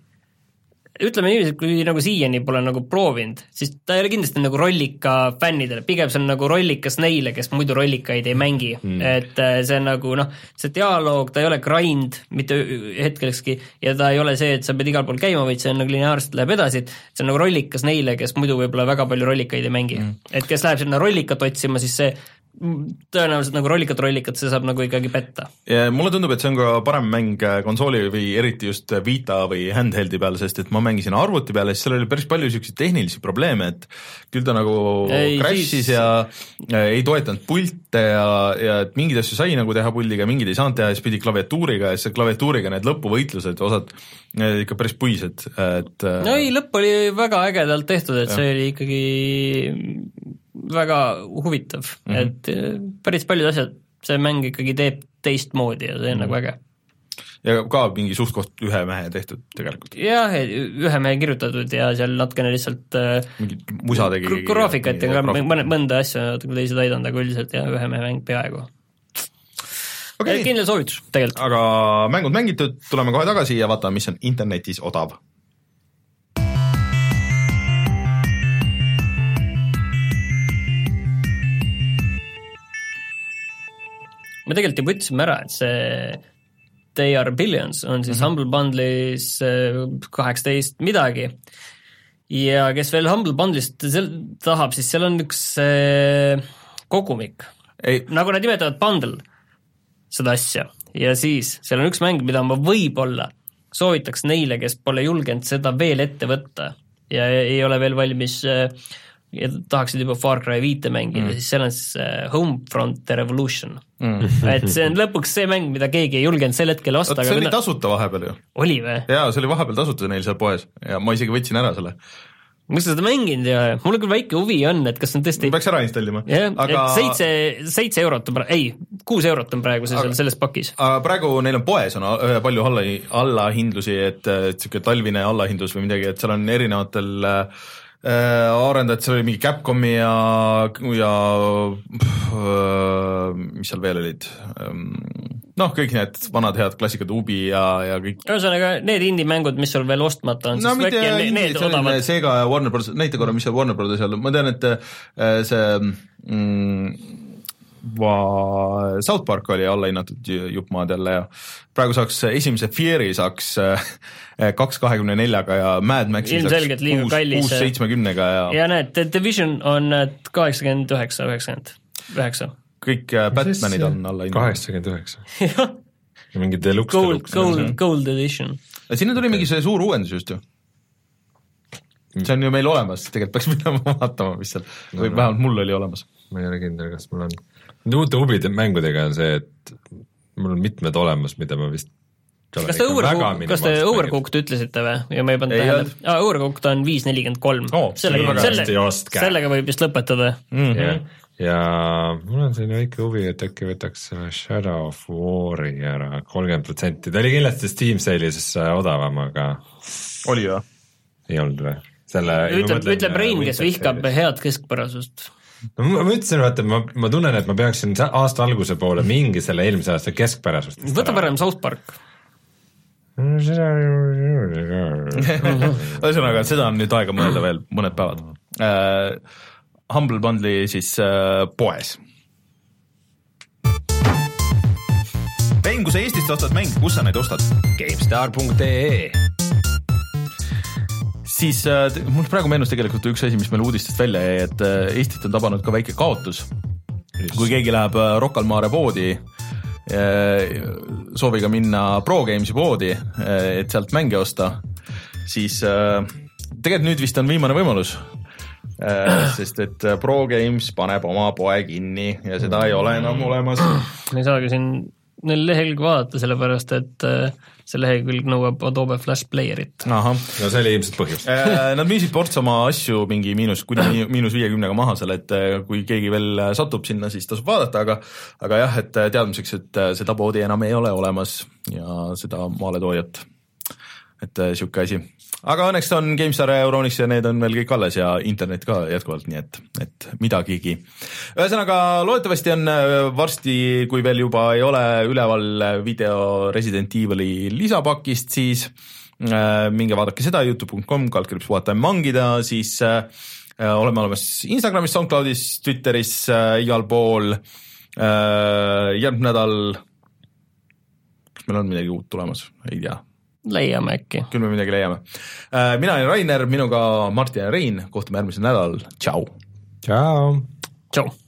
Ütleme niiviisi, et kui nagu siiani pole nagu proovinud, siis ta ei ole kindlasti nagu rollika fännidele, pigem see on nagu rollikas neile, kes muidu rollikaid ei mängi. Mm., et äh, see on nagu noh, see dialoog, ta ei ole grind mitte hetkelekski ja ta ei ole see, et sa pead igal pool käima, vaid see on nagu lineaarselt läheb edasi, et see on nagu rollikas neile, kes muidu võib-olla väga palju rollikaid ei mängi. Mm.. et kes läheb sinna rollikat otsima, siis see tõenäoliselt nagu rollikat rollikat, see saab nagu ikkagi petta. ja mulle tundub, et see on ka parem mäng äh, konsooli või eriti just Vita või handheld'i peal, sest et ma mängisin arvuti peal ja siis seal oli päris palju niisuguseid tehnilisi probleeme, et küll ta nagu crash'is siis... ja äh, ei toetanud pilte ja, ja et mingeid asju sai nagu teha puldiga, mingeid ei saanud teha, siis pidi klaviatuuriga ja siis klaviatuuriga need lõpuvõitlused, osad ikka päris puised, et äh, no ei, lõpp oli väga ägedalt tehtud, et ja. see oli ikkagi väga huvitav mm, -hmm. et äh, päris paljud asjad see mäng ikkagi teeb teistmoodi ja see on mm -hmm. nagu äge. ja ka mingi suht-koht ühe mehe tehtud tegelikult? jah, ühe mehe kirjutatud ja seal natukene lihtsalt äh, mingi musa tegi graafikat ja ka mõne, mõnda asja natuke teised aidanud, aga üldiselt jah, ühe mehe mäng peaaegu okay.. kindel soovitus tegelikult. aga mängud mängitud, tuleme kohe tagasi ja vaatame, mis on internetis odav me tegelikult juba ütlesime ära, et see They are billions on siis mm -hmm. Humble Bundle'is äh, kaheksateist midagi. ja kes veel Humble Bundle'ist tahab, siis seal on üks äh, kogumik, nagu nad nimetavad bundle, seda asja. ja siis seal on üks mäng, mida ma võib-olla soovitaks neile, kes pole julgenud seda veel ette võtta ja ei ole veel valmis äh, ja tahaksid juba Far Cry viite mängida mm., siis seal on siis äh, Homefront Revolution mm. (laughs) et see on lõpuks see mäng, mida keegi ei julgenud sel hetkel osta. see oli mina... tasuta vahepeal ju. oli või? jaa, see oli vahepeal tasuta neil seal poes ja ma isegi võtsin ära selle miks sa seda mänginud ei ole, mul küll väike huvi on, et kas on tõesti peaks ära installima. jah aga..., et seitse, seitse eurot on praegu, ei, kuus eurot on praegu see aga... selles pakis. aga praegu neil on poes on palju alla, allahindlusi, et niisugune talvine allahindlus või midagi, et seal on erinevatel Äh, arendajad, seal oli mingi Capcomi ja, ja pff, äh, mis seal veel olid, ähm, noh, kõik need vanad head klassikad, Ubi ja, ja kõik. ühesõnaga need indie-mängud, mis sul veel ostmata on, no, siis äkki on need odavad. Sega ja Warner Bros, näita korra, mis see Warner Bros seal, ma tean, et äh, see mm, South Park oli allahinnatud ju- jupp maad jälle ja praegu saaks esimese Fear'i saaks äh, kaks kahekümne neljaga ja Mad Maxi Ilmselgelt liiga kallis. kuus seitsmekümnega ja, ja näed, The Division on kaheksakümmend üheksa, üheksakümmend üheksa. kõik äh, Batmanid on allahinnatud. kaheksakümmend üheksa. mingi deluxe, Gold, deluxe. Gold, Gold Edition. sinna tuli mingi see suur uuendus just ju. see on ju meil olemas, tegelikult peaks (laughs) minema vaatama, mis seal, või vähemalt mul oli olemas. Ma ei ole kindel, kas mul on. Nende uute huvide mängudega on see, et mul on mitmed olemas, mida ma vist kas te Overcooked, kas te Overcooked ütlesite või ja ma ei pannud tähele aa, Overcooked on viis nelikümmend kolm sellega, selle sellega võib vist lõpetada. ja, ja mul on selline väike huvi, et äkki võtaks selle Shadow of War'i ära, kolmkümmend protsenti, ta oli kindlasti Steam sale'is äh, odavam, aga oli või? ei olnud või? selle ütleb, ütleb Rein, kes vihkab head keskpärasust. No ma ma ütlesin, vaata, ma, ma tunnen, et ma peaksin aasta alguse poole mingi selle eelmise aasta keskpärasust võta parem South Park. (laughs) ühesõnaga, seda on nüüd aega mõelda veel mõned päevad uh,. Humble Bundle'i siis uh, poes. Rein, kui sa Eestist ostad mänge, kus sa neid ostad? GameStar.ee siis uh, mul praegu meenus tegelikult üks asi, mis meil uudistest välja jäi, et uh, Eestit on tabanud ka väike kaotus. kui keegi läheb uh, Rocca al Mare poodi uh, sooviga minna Pro Games'i poodi uh,, et sealt mänge osta, siis uh, tegelikult nüüd vist on viimane võimalus uh. (clears throat) sest et uh, Pro Games paneb oma poe kinni ja seda ei ole enam olemas. (clears throat) me ei saagi siin neil lehekülge vaadata, sellepärast et äh, see lehekülg nõuab Adobe Flash Playerit. ahah no see oli ilmselt põhjus. Äh, Nad müüsid ports oma asju mingi miinus, kuni mi- miinus viiekümnega maha seal, et äh, kui keegi veel satub sinna, siis tasub vaadata, aga aga jah, et teadmiseks, et seda poodi enam ei ole olemas ja seda maaletoojat. et sihuke asi. Aga õnneks on GameStar ja Euronix ja need on veel kõik alles ja internet ka jätkuvalt, nii et, et midagigi. ühesõnaga, loodetavasti on äh, varsti, kui veel juba ei ole üleval äh, video Resident Evil'i lisapakist, siis äh, minge vaadake seda Youtube.com, kaldkriips puhata ja mangida, siis äh, äh, oleme olemas Instagramis, SoundCloudis, Twitteris äh,, igal pool äh,. järgmine nädal, kas meil on midagi uut tulemas, ei tea leiame äkki. küll me midagi leiame. mina olen Rainer, minuga Martin ja Rein, kohtume järgmisel nädalal, tšau. tšau. tšau.